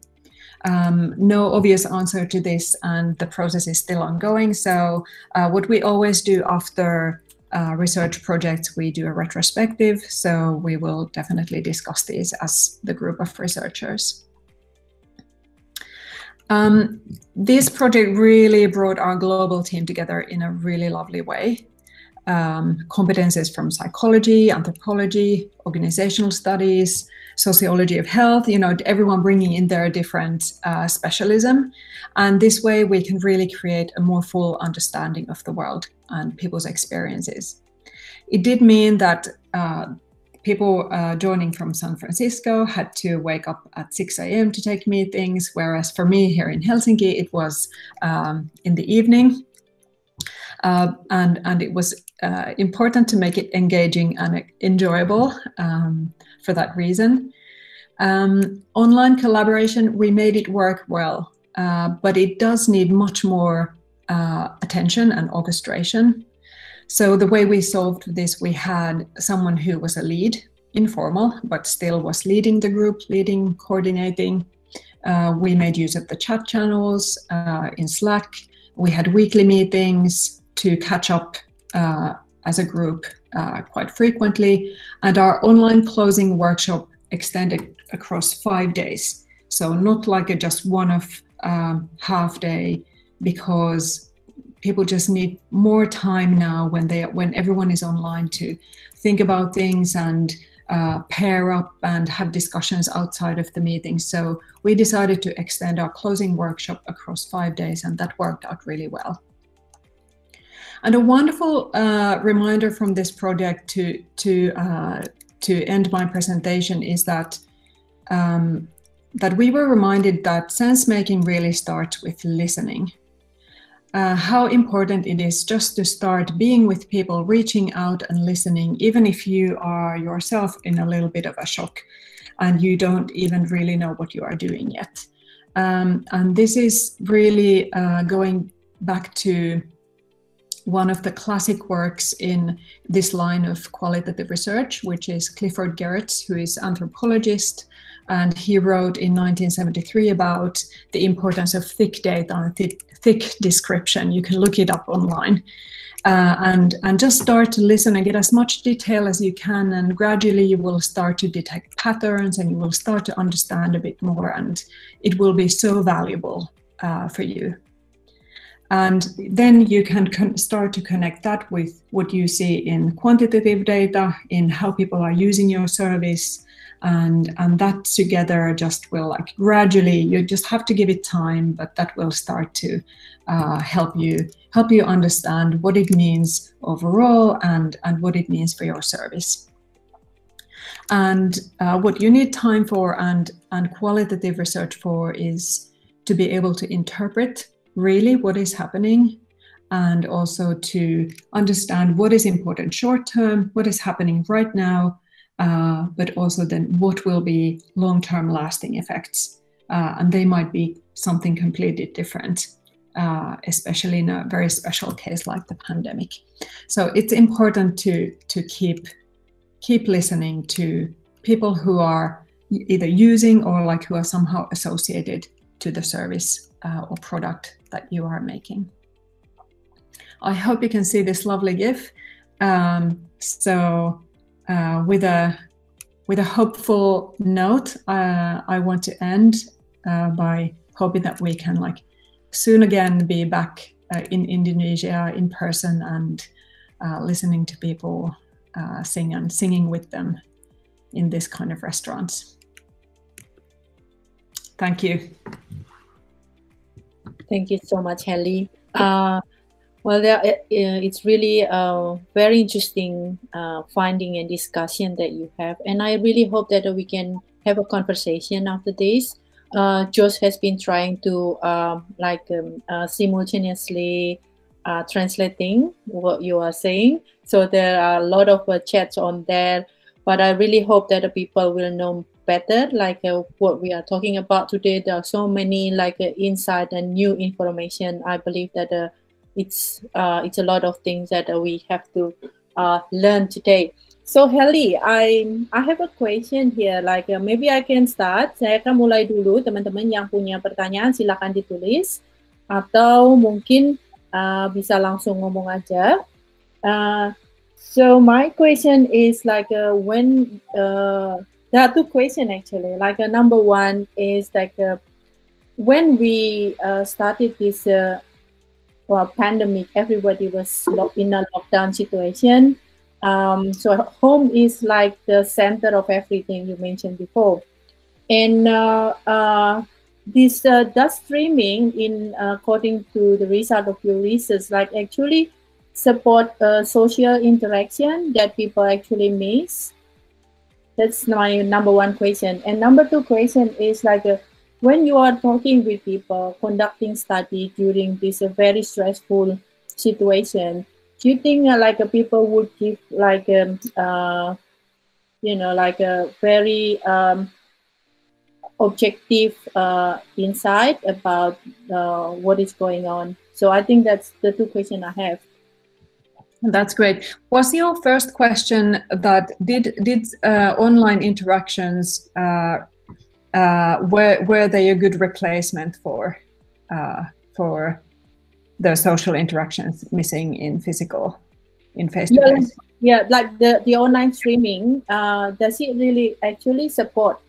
Um, no obvious answer to this, and the process is still ongoing. So, uh, what we always do after uh, research projects, we do a retrospective. So, we will definitely discuss these as the group of researchers. Um, this project really brought our global team together in a really lovely way. Um, competences from psychology, anthropology, organizational studies, sociology of health, you know, everyone bringing in their different uh, specialism. And this way we can really create a more full understanding of the world and people's experiences. It did mean that uh, people uh, joining from San Francisco had to wake up at 6 a.m. to take meetings, whereas for me here in Helsinki, it was um, in the evening. Uh, and, and it was uh, important to make it engaging and enjoyable. Um, for that reason. Um, online collaboration, we made it work well, uh, but it does need much more uh, attention and orchestration. So the way we solved this, we had someone who was a lead, informal, but still was leading the group, leading, coordinating. Uh, we made use of the chat channels uh, in Slack. We had weekly meetings to catch up uh, as a group uh, quite frequently. And our online closing workshop extended across five days. So not like a just one of um, half day, because people just need more time now when they when everyone is online to think about things and uh, pair up and have discussions outside of the meeting. So we decided to extend our closing workshop across five days, and that worked out really well. And a wonderful uh, reminder from this project to to uh, to end my presentation is that um, that we were reminded that sense making really starts with listening. Uh, how important it is just to start being with people, reaching out and listening, even if you are yourself in a little bit of a shock and you don't even really know what you are doing yet. Um, and this is really uh, going back to one of the classic works in this line of qualitative research, which is Clifford Geertz, who is anthropologist, and he wrote in 1973 about the importance of thick data and thick, thick description. You can look it up online. Uh, and and just start to listen and get as much detail as you can and gradually you will start to detect patterns and you will start to understand a bit more and it will be so valuable uh, for you and then you can start to connect that with what you see in quantitative data, in how people are using your service. And, and that together just will like gradually you just have to give it time but that will start to uh, help you help you understand what it means overall and and what it means for your service. And uh, what you need time for and and qualitative research for is to be able to interpret really what is happening and also to understand what is important short term, what is happening right now, uh, but also then what will be long term lasting effects. Uh, and they might be something completely different, uh, especially in a very special case like the pandemic. So it's important to, to keep, keep listening to people who are either using or like who are somehow associated to the service uh, or product that you are making. I hope you can see this lovely GIF. Um, so uh, with a with a hopeful note, uh, I want to end uh, by hoping that we can like soon again be back uh, in Indonesia in person and uh, listening to people uh, sing and singing with them in this kind of restaurants. Thank you. Thank you so much, Heli. Uh, well, uh, it's really a very interesting uh, finding and discussion that you have, and I really hope that we can have a conversation after this. Uh, Josh has been trying to um, like um, uh, simultaneously uh, translating what you are saying, so there are a lot of uh, chats on there. But I really hope that the people will know better like uh, what we are talking about today there are so many like uh, insight and new information i believe that uh, it's uh, it's a lot of things that we have to uh, learn today. So Helly i i have a question here like uh, maybe i can start. Saya akan mulai dulu teman-teman yang punya pertanyaan silakan ditulis. Atau mungkin uh, bisa langsung ngomong aja. Uh, so my question is like uh, when uh, there are two questions actually. Like uh, number one is like uh, when we uh, started this uh, well, pandemic, everybody was in a lockdown situation. Um, so home is like the center of everything you mentioned before, and uh, uh, this uh, does streaming in according to the result of your research, like actually support social interaction that people actually miss that's my number one question. And number two question is like uh, when you are talking with people, conducting study during this uh, very stressful situation, do you think uh, like uh, people would give like um, uh, you know like a very um, objective uh, insight about uh, what is going on? So I think that's the two questions I have. That's great. Was your first question that did did uh, online interactions uh, uh, were were they a good replacement for uh, for the social interactions missing in physical in face to face? Yeah, like the the online streaming. Uh, does it really actually support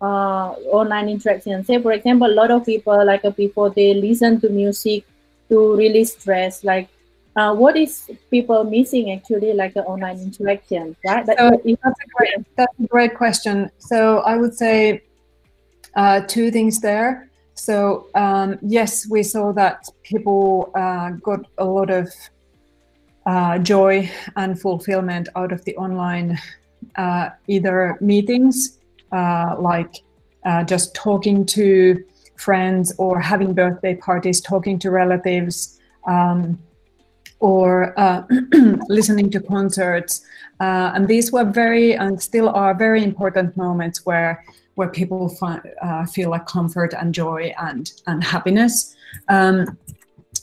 uh, online interaction? Say, for example, a lot of people like before they listen to music to release stress, like uh, what is people missing actually like an online interaction right so that's, a great, that's a great question so i would say uh, two things there so um, yes we saw that people uh, got a lot of uh, joy and fulfillment out of the online uh, either meetings uh, like just talking to friends or having birthday parties talking to relatives um, or uh, [clears throat] listening to concerts. Uh, and these were very and still are very important moments where where people find, uh, feel like comfort and joy and and happiness. Um,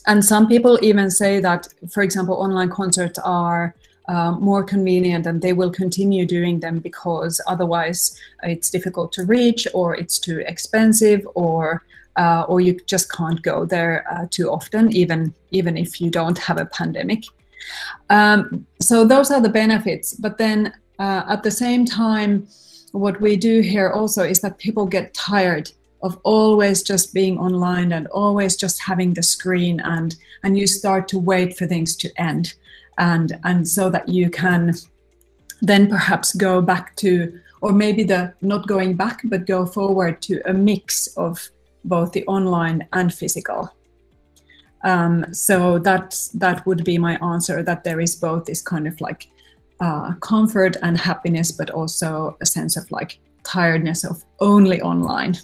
and some people even say that, for example, online concerts are uh, more convenient and they will continue doing them because otherwise it's difficult to reach or it's too expensive or uh, or you just can't go there uh, too often even even if you don't have a pandemic um, so those are the benefits but then uh, at the same time what we do here also is that people get tired of always just being online and always just having the screen and and you start to wait for things to end. And and so that you can then perhaps go back to or maybe the not going back but go forward to a mix of both the online and physical. Um, so that that would be my answer that there is both this kind of like uh, comfort and happiness but also a sense of like tiredness of only online.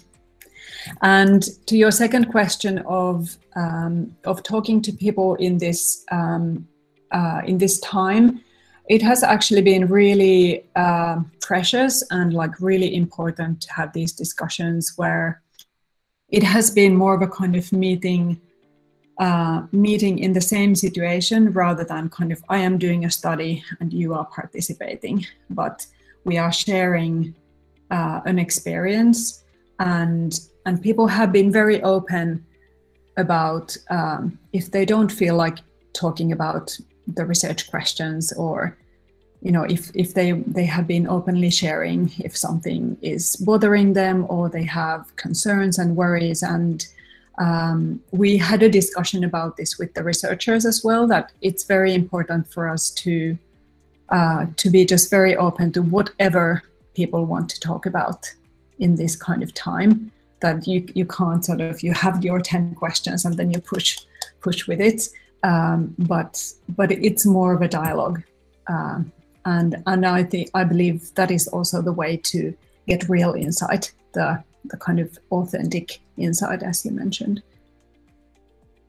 And to your second question of um, of talking to people in this um, uh, in this time, it has actually been really uh, precious and like really important to have these discussions where it has been more of a kind of meeting uh, meeting in the same situation rather than kind of I am doing a study and you are participating, but we are sharing uh, an experience and and people have been very open about um, if they don't feel like talking about the research questions or you know if if they they have been openly sharing if something is bothering them or they have concerns and worries and um, we had a discussion about this with the researchers as well that it's very important for us to uh, to be just very open to whatever people want to talk about in this kind of time that you you can't sort of you have your 10 questions and then you push push with it. Um, but but it's more of a dialogue. Um, and and I think I believe that is also the way to get real insight the the kind of authentic insight as you mentioned.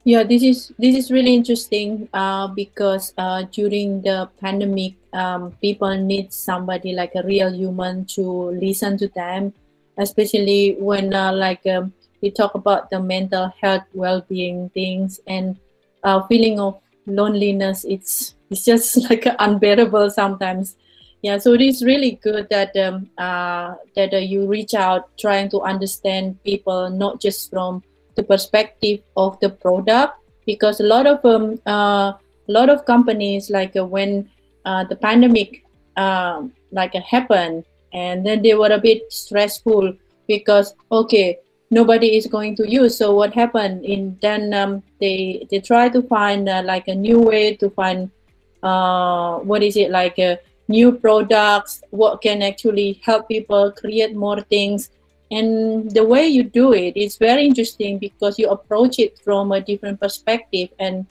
Yeah this is this is really interesting uh, because uh, during the pandemic um, people need somebody like a real human to listen to them especially when uh, like um, we talk about the mental health well-being things and uh, feeling of loneliness it's it's just [laughs] like unbearable sometimes yeah so it is really good that um, uh, that uh, you reach out trying to understand people not just from the perspective of the product because a lot of um, uh, a lot of companies like uh, when uh, the pandemic um, like happened and then they were a bit stressful because okay nobody is going to use. So what happened in then um, they they try to find uh, like a new way to find uh, what is it like uh, new products what can actually help people create more things. And the way you do it is very interesting because you approach it from a different perspective. And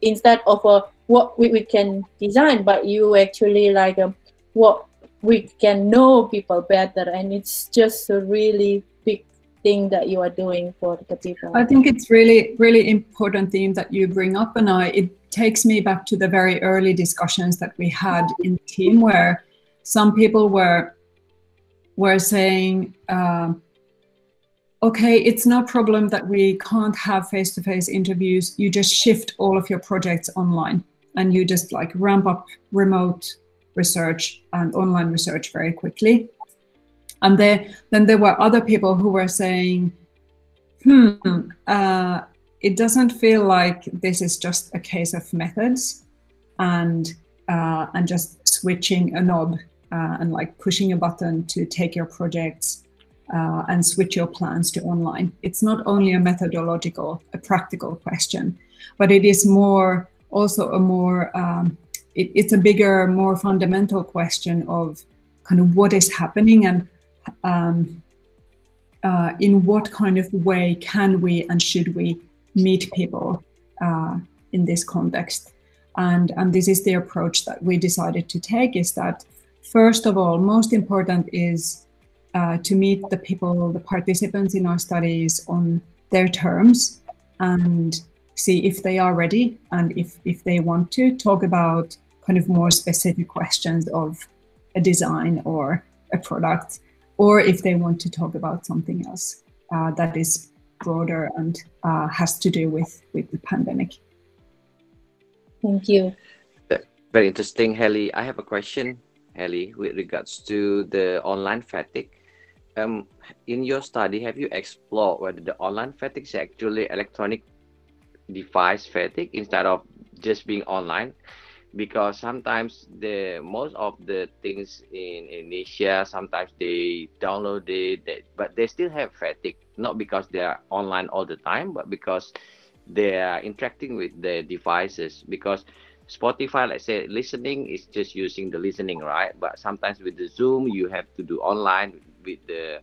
instead of a what we, we can design but you actually like um, what we can know people better. And it's just a really big thing that you are doing for the people i think it's really really important theme that you bring up and i it takes me back to the very early discussions that we had in the team where some people were were saying uh, okay it's no problem that we can't have face-to-face interviews you just shift all of your projects online and you just like ramp up remote research and online research very quickly. And there, then there were other people who were saying, hmm, uh, it doesn't feel like this is just a case of methods and uh, and just switching a knob uh, and like pushing a button to take your projects uh, and switch your plans to online. It's not only a methodological, a practical question, but it is more also a more um, it, it's a bigger, more fundamental question of kind of what is happening and um, uh, in what kind of way can we and should we meet people uh, in this context. And, and this is the approach that we decided to take is that first of all, most important is uh, to meet the people, the participants in our studies on their terms and see if they are ready and if, if they want to talk about kind of more specific questions of a design or a product, or if they want to talk about something else uh, that is broader and uh, has to do with with the pandemic. Thank you. Very interesting, Heli. I have a question, Heli, with regards to the online fatigue. Um, in your study, have you explored whether the online fatigue is actually electronic device fatigue instead of just being online? Because sometimes the most of the things in Indonesia sometimes they download it they, but they still have fatigue. Not because they are online all the time but because they are interacting with the devices. Because Spotify let's say listening is just using the listening right? But sometimes with the Zoom you have to do online with the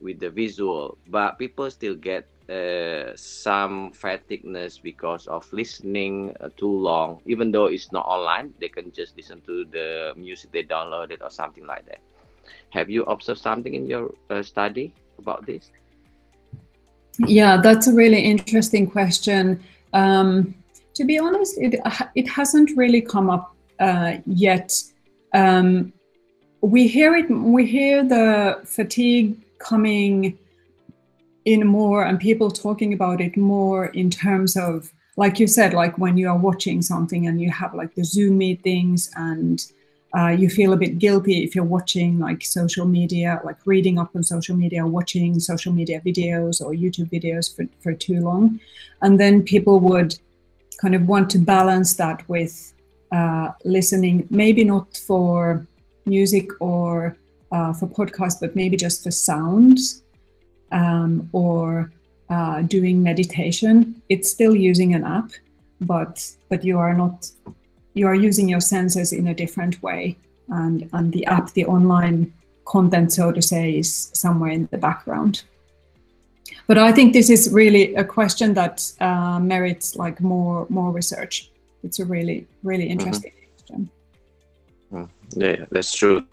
with the visual. But people still get uh, some fatigueness because of listening uh, too long. Even though it's not online, they can just listen to the music they downloaded or something like that. Have you observed something in your uh, study about this? Yeah, that's a really interesting question. Um, to be honest, it it hasn't really come up uh, yet. Um, we hear it. We hear the fatigue coming in more and people talking about it more in terms of like you said like when you are watching something and you have like the zoom meetings and uh, you feel a bit guilty if you're watching like social media like reading up on social media watching social media videos or youtube videos for, for too long. And then people would kind of want to balance that with uh, listening maybe not for music or uh, for podcasts but maybe just for sounds um, or uh, doing meditation, it's still using an app, but but you are not you are using your senses in a different way, and and the app, the online content, so to say, is somewhere in the background. But I think this is really a question that uh, merits like more more research. It's a really really mm-hmm. interesting mm-hmm. question. Mm, yeah, that's true.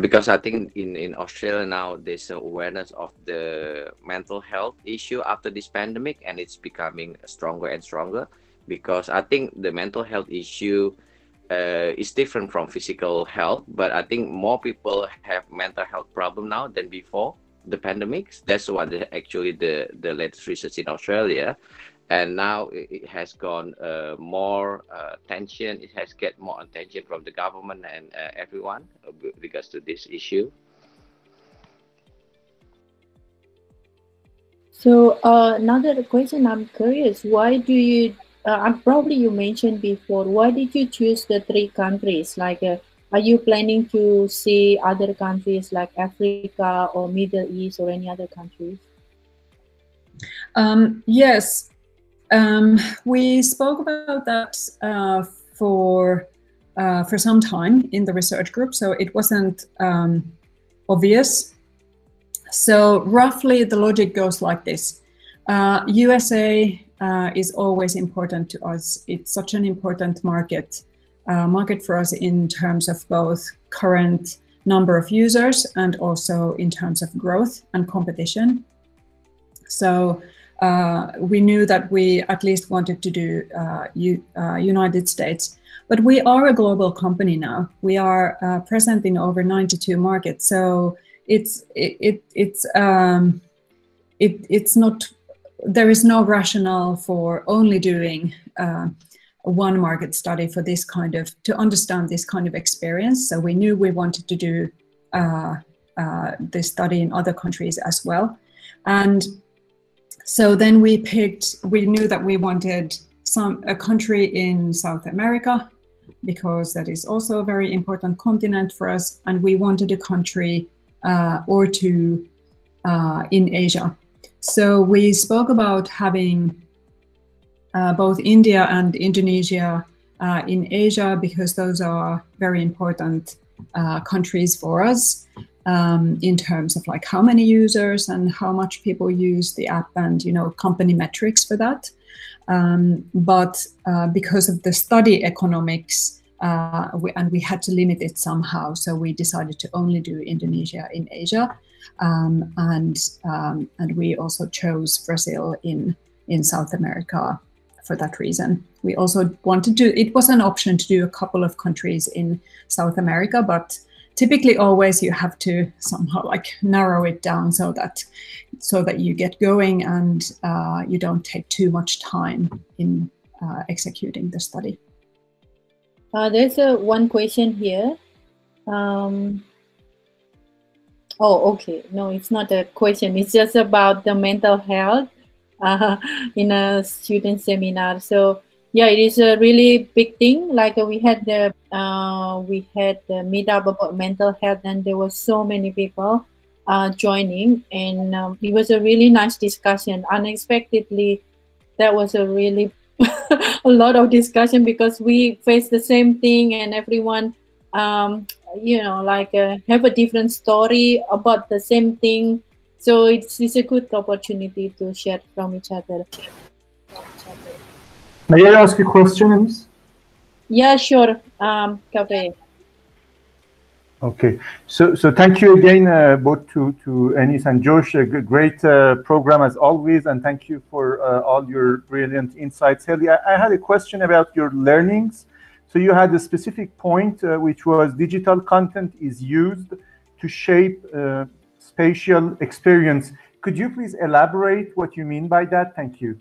Because I think in in Australia now there's an awareness of the mental health issue after this pandemic, and it's becoming stronger and stronger. Because I think the mental health issue uh, is different from physical health, but I think more people have mental health problem now than before the pandemics. That's what the, actually the the latest research in Australia and now it has gone uh, more uh, attention. It has get more attention from the government and uh, everyone with regards to this issue. So uh, another question i'm curious. Why do you uh, probably you mentioned before why did you choose the three countries? Like uh, are you planning to see other countries like africa or middle east or any other countries? Um, yes um, we spoke about that uh, for uh, for some time in the research group, so it wasn't um, obvious. So roughly, the logic goes like this: uh, USA uh, is always important to us. It's such an important market uh, market for us in terms of both current number of users and also in terms of growth and competition. So uh, we knew that we at least wanted to do uh, U, uh, United States. But we are a global company now. We are uh, present in over 92 markets. So it's it, it it's um, it, it's not there is no rationale for only doing uh, one market study for this kind of to understand this kind of experience. So we knew we wanted to do uh, this study in other countries as well, and so then we picked we knew that we wanted some a country in south america because that is also a very important continent for us and we wanted a country uh, or two uh, in asia. So we spoke about having uh, both india and indonesia uh, in asia because those are very important uh, countries for us um, in terms of like how many users and how much people use the app and you know company metrics for that. Um, but uh, because of the study economics uh, we, and we had to limit it somehow so we decided to only do indonesia in asia um, and um, and we also chose brazil in in south america for that reason. We also wanted to it was an option to do a couple of countries in south america but typically always you have to somehow like narrow it down so that so that you get going and uh, you don't take too much time in uh, executing the study. Uh, there's a one question here. Um, oh, okay. No, it's not a question. It's just about the mental health uh, [laughs] in a student seminar. So yeah, it is a really big thing. Like uh, we had the uh, we had the meetup about mental health, and there were so many people uh, joining, and um, it was a really nice discussion. Unexpectedly, that was a really [laughs] a lot of discussion because we face the same thing and everyone um, you know like uh, have a different story about the same thing so it's, it's a good opportunity to share from each other may i ask a question yeah sure um Gabriel. Okay, so so thank you again uh, both to to Eunice and Josh. A great uh, program as always, and thank you for uh, all your brilliant insights. Heli, I, I, had a question about your learnings. So you had a specific point, uh, which was digital content is used to shape uh, spatial experience. Could you please elaborate what you mean by that? Thank you.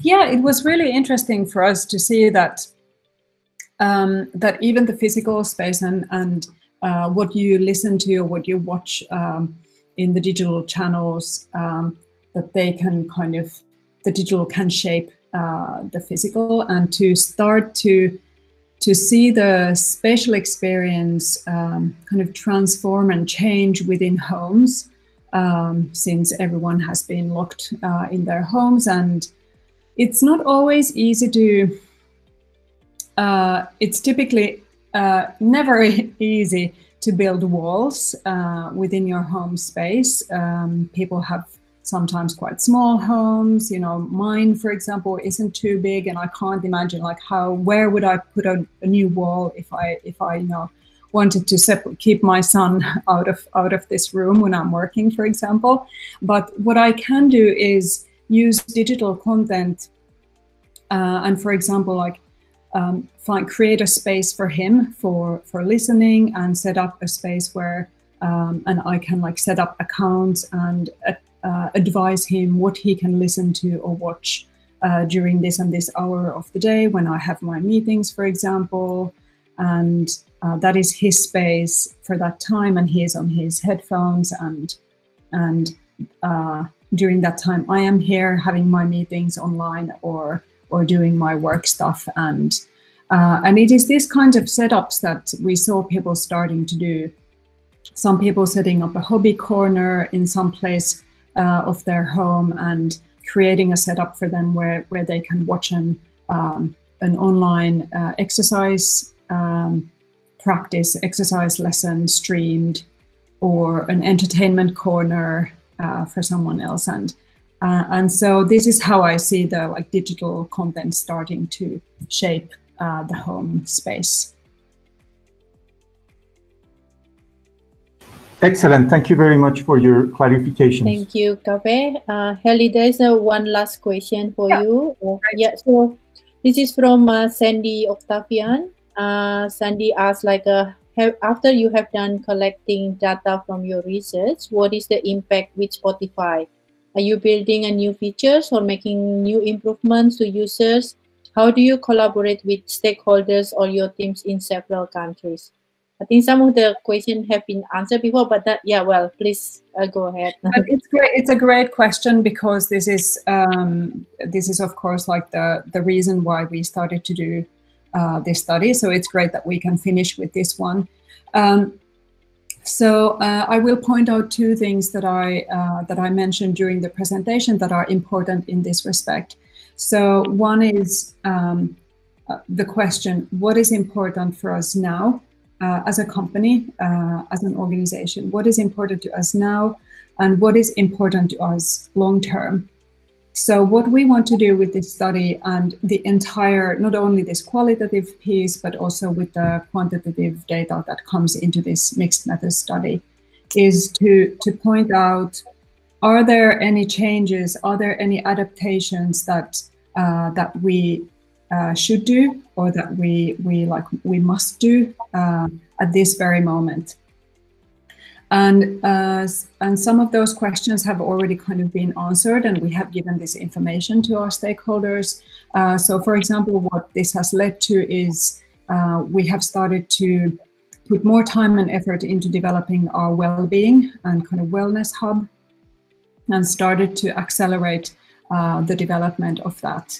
Yeah, it was really interesting for us to see that um, that even the physical space and and uh, what you listen to or what you watch um, in the digital channels um, that they can kind of the digital can shape uh, the physical. And to start to to see the spatial experience um, kind of transform and change within homes um, since everyone has been locked uh, in their homes and it's not always easy to uh, it's typically uh, never [laughs] easy to build walls uh, within your home space. Um, people have sometimes quite small homes. You know, mine, for example, isn't too big, and I can't imagine like how where would I put a, a new wall if I if I you know wanted to keep my son [laughs] out of out of this room when I'm working, for example. But what I can do is use digital content, uh, and for example, like um, find create a space for him for for listening and set up a space where um, and I can like set up accounts and uh, uh, advise him what he can listen to or watch uh, during this and this hour of the day when I have my meetings, for example, and uh, that is his space for that time, and he is on his headphones and and uh, during that time. I am here having my meetings online or or doing my work stuff. And uh, and it is these kinds of setups that we saw people starting to do. Some people setting up a hobby corner in some place uh, of their home and creating a setup for them where, where they can watch an, um, an online uh, exercise um, practice, exercise lesson streamed, or an entertainment corner uh, for someone else. And uh, and so this is how I see the like digital content starting to shape uh, the home space. Excellent. Thank you very much for your clarification. Thank you, Gabe. Uh, Heli, there's a one last question for yeah. you. Uh, yeah, so this is from uh, Sandy Octavian. Uh, Sandy asks, like, uh, have, after you have done collecting data from your research, what is the impact with Spotify? Are you building a new features or making new improvements to users? How do you collaborate with stakeholders or your teams in several countries? I think some of the questions have been answered before, but that yeah, well, please uh, go ahead. it's great. It's a great question because this is um, this is of course like the the reason why we started to do uh, this study. So it's great that we can finish with this one. Um, so uh, I will point out two things that I uh, that I mentioned during the presentation that are important in this respect. So one is um, uh, the question: What is important for us now uh, as a company, uh, as an organization? What is important to us now, and what is important to us long term? So, what we want to do with this study and the entire, not only this qualitative piece, but also with the quantitative data that comes into this mixed method study, is to, to point out are there any changes, are there any adaptations that, uh, that we uh, should do or that we we like we must do uh, at this very moment and uh, and some of those questions have already kind of been answered and we have given this information to our stakeholders. Uh, so for example what this has led to is uh, we have started to put more time and effort into developing our well-being and kind of wellness hub and started to accelerate uh, the development of that.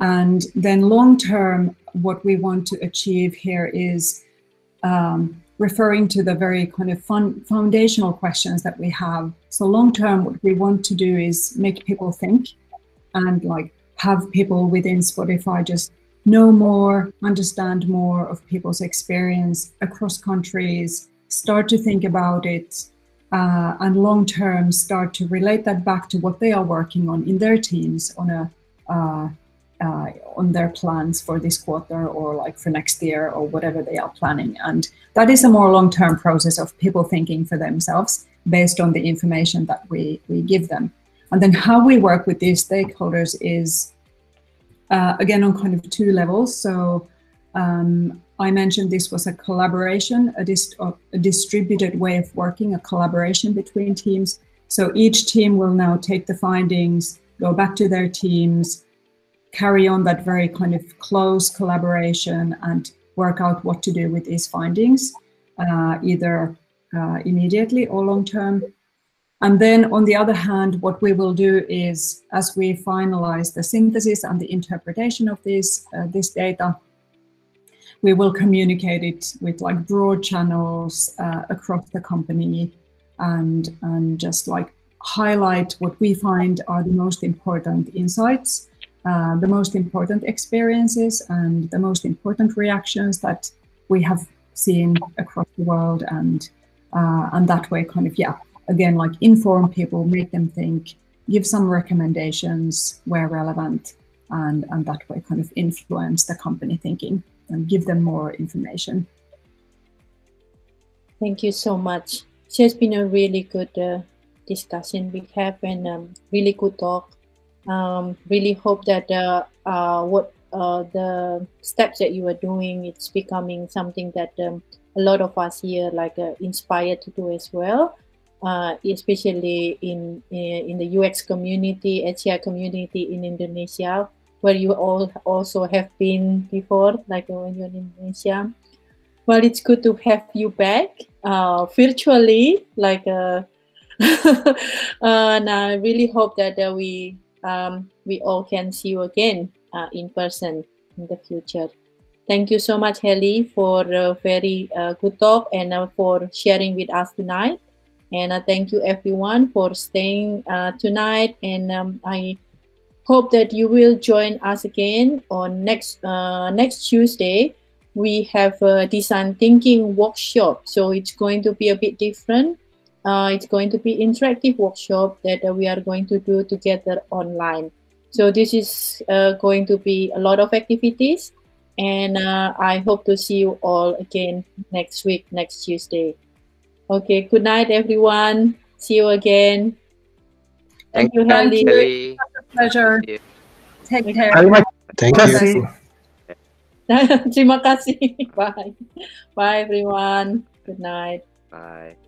And then long term, what we want to achieve here is um, referring to the very kind of fun, foundational questions that we have. So long term, what we want to do is make people think and like have people within Spotify just know more, understand more of people's experience across countries, start to think about it, uh, and long term start to relate that back to what they are working on in their teams on a uh, uh, on their plans for this quarter or like for next year or whatever they are planning. And that is a more long-term process of people thinking for themselves based on the information that we, we give them. And then how we work with these stakeholders is uh, again on kind of two levels. So um, I mentioned this was a collaboration, a, dist- a distributed way of working, a collaboration between teams. So each team will now take the findings, go back to their teams, carry on that very kind of close collaboration and work out what to do with these findings, uh, either uh, immediately or long term. And then, on the other hand, what we will do is, as we finalize the synthesis and the interpretation of this uh, this data, we will communicate it with like broad channels uh, across the company, and and just like highlight what we find are the most important insights uh, the most important experiences and the most important reactions that we have seen across the world and uh, and that way kind of yeah again like inform people make them think give some recommendations where relevant and and that way kind of influence the company thinking and give them more information. Thank you so much. It has been a really good uh, discussion we have and um, really good talk um, really hope that uh, uh, what uh, the steps that you are doing it's becoming something that um, a lot of us here like uh, inspired to do as well. Uh, especially in in the UX community HCI community in Indonesia where you all also have been before like when you're in Indonesia. Well it's good to have you back uh, virtually like [laughs] and I really hope that we um, we all can see you again uh, in person in the future. Thank you so much, Heli, for a very uh, good talk and uh, for sharing with us tonight. And uh, thank you, everyone, for staying uh, tonight. And um, I hope that you will join us again on next uh, next Tuesday. We have a design thinking workshop, so it's going to be a bit different uh, it's going to be interactive workshop that uh, we are going to do together online. So this is uh, going to be a lot of activities and uh, I hope to see you all again next week, next Tuesday. Okay, good night everyone. See you again. Thank, Thank you, Heli. Heli. pleasure. Take care. Thank you. Terima kasih. [laughs] [laughs] Bye. Bye everyone. Good night. Bye.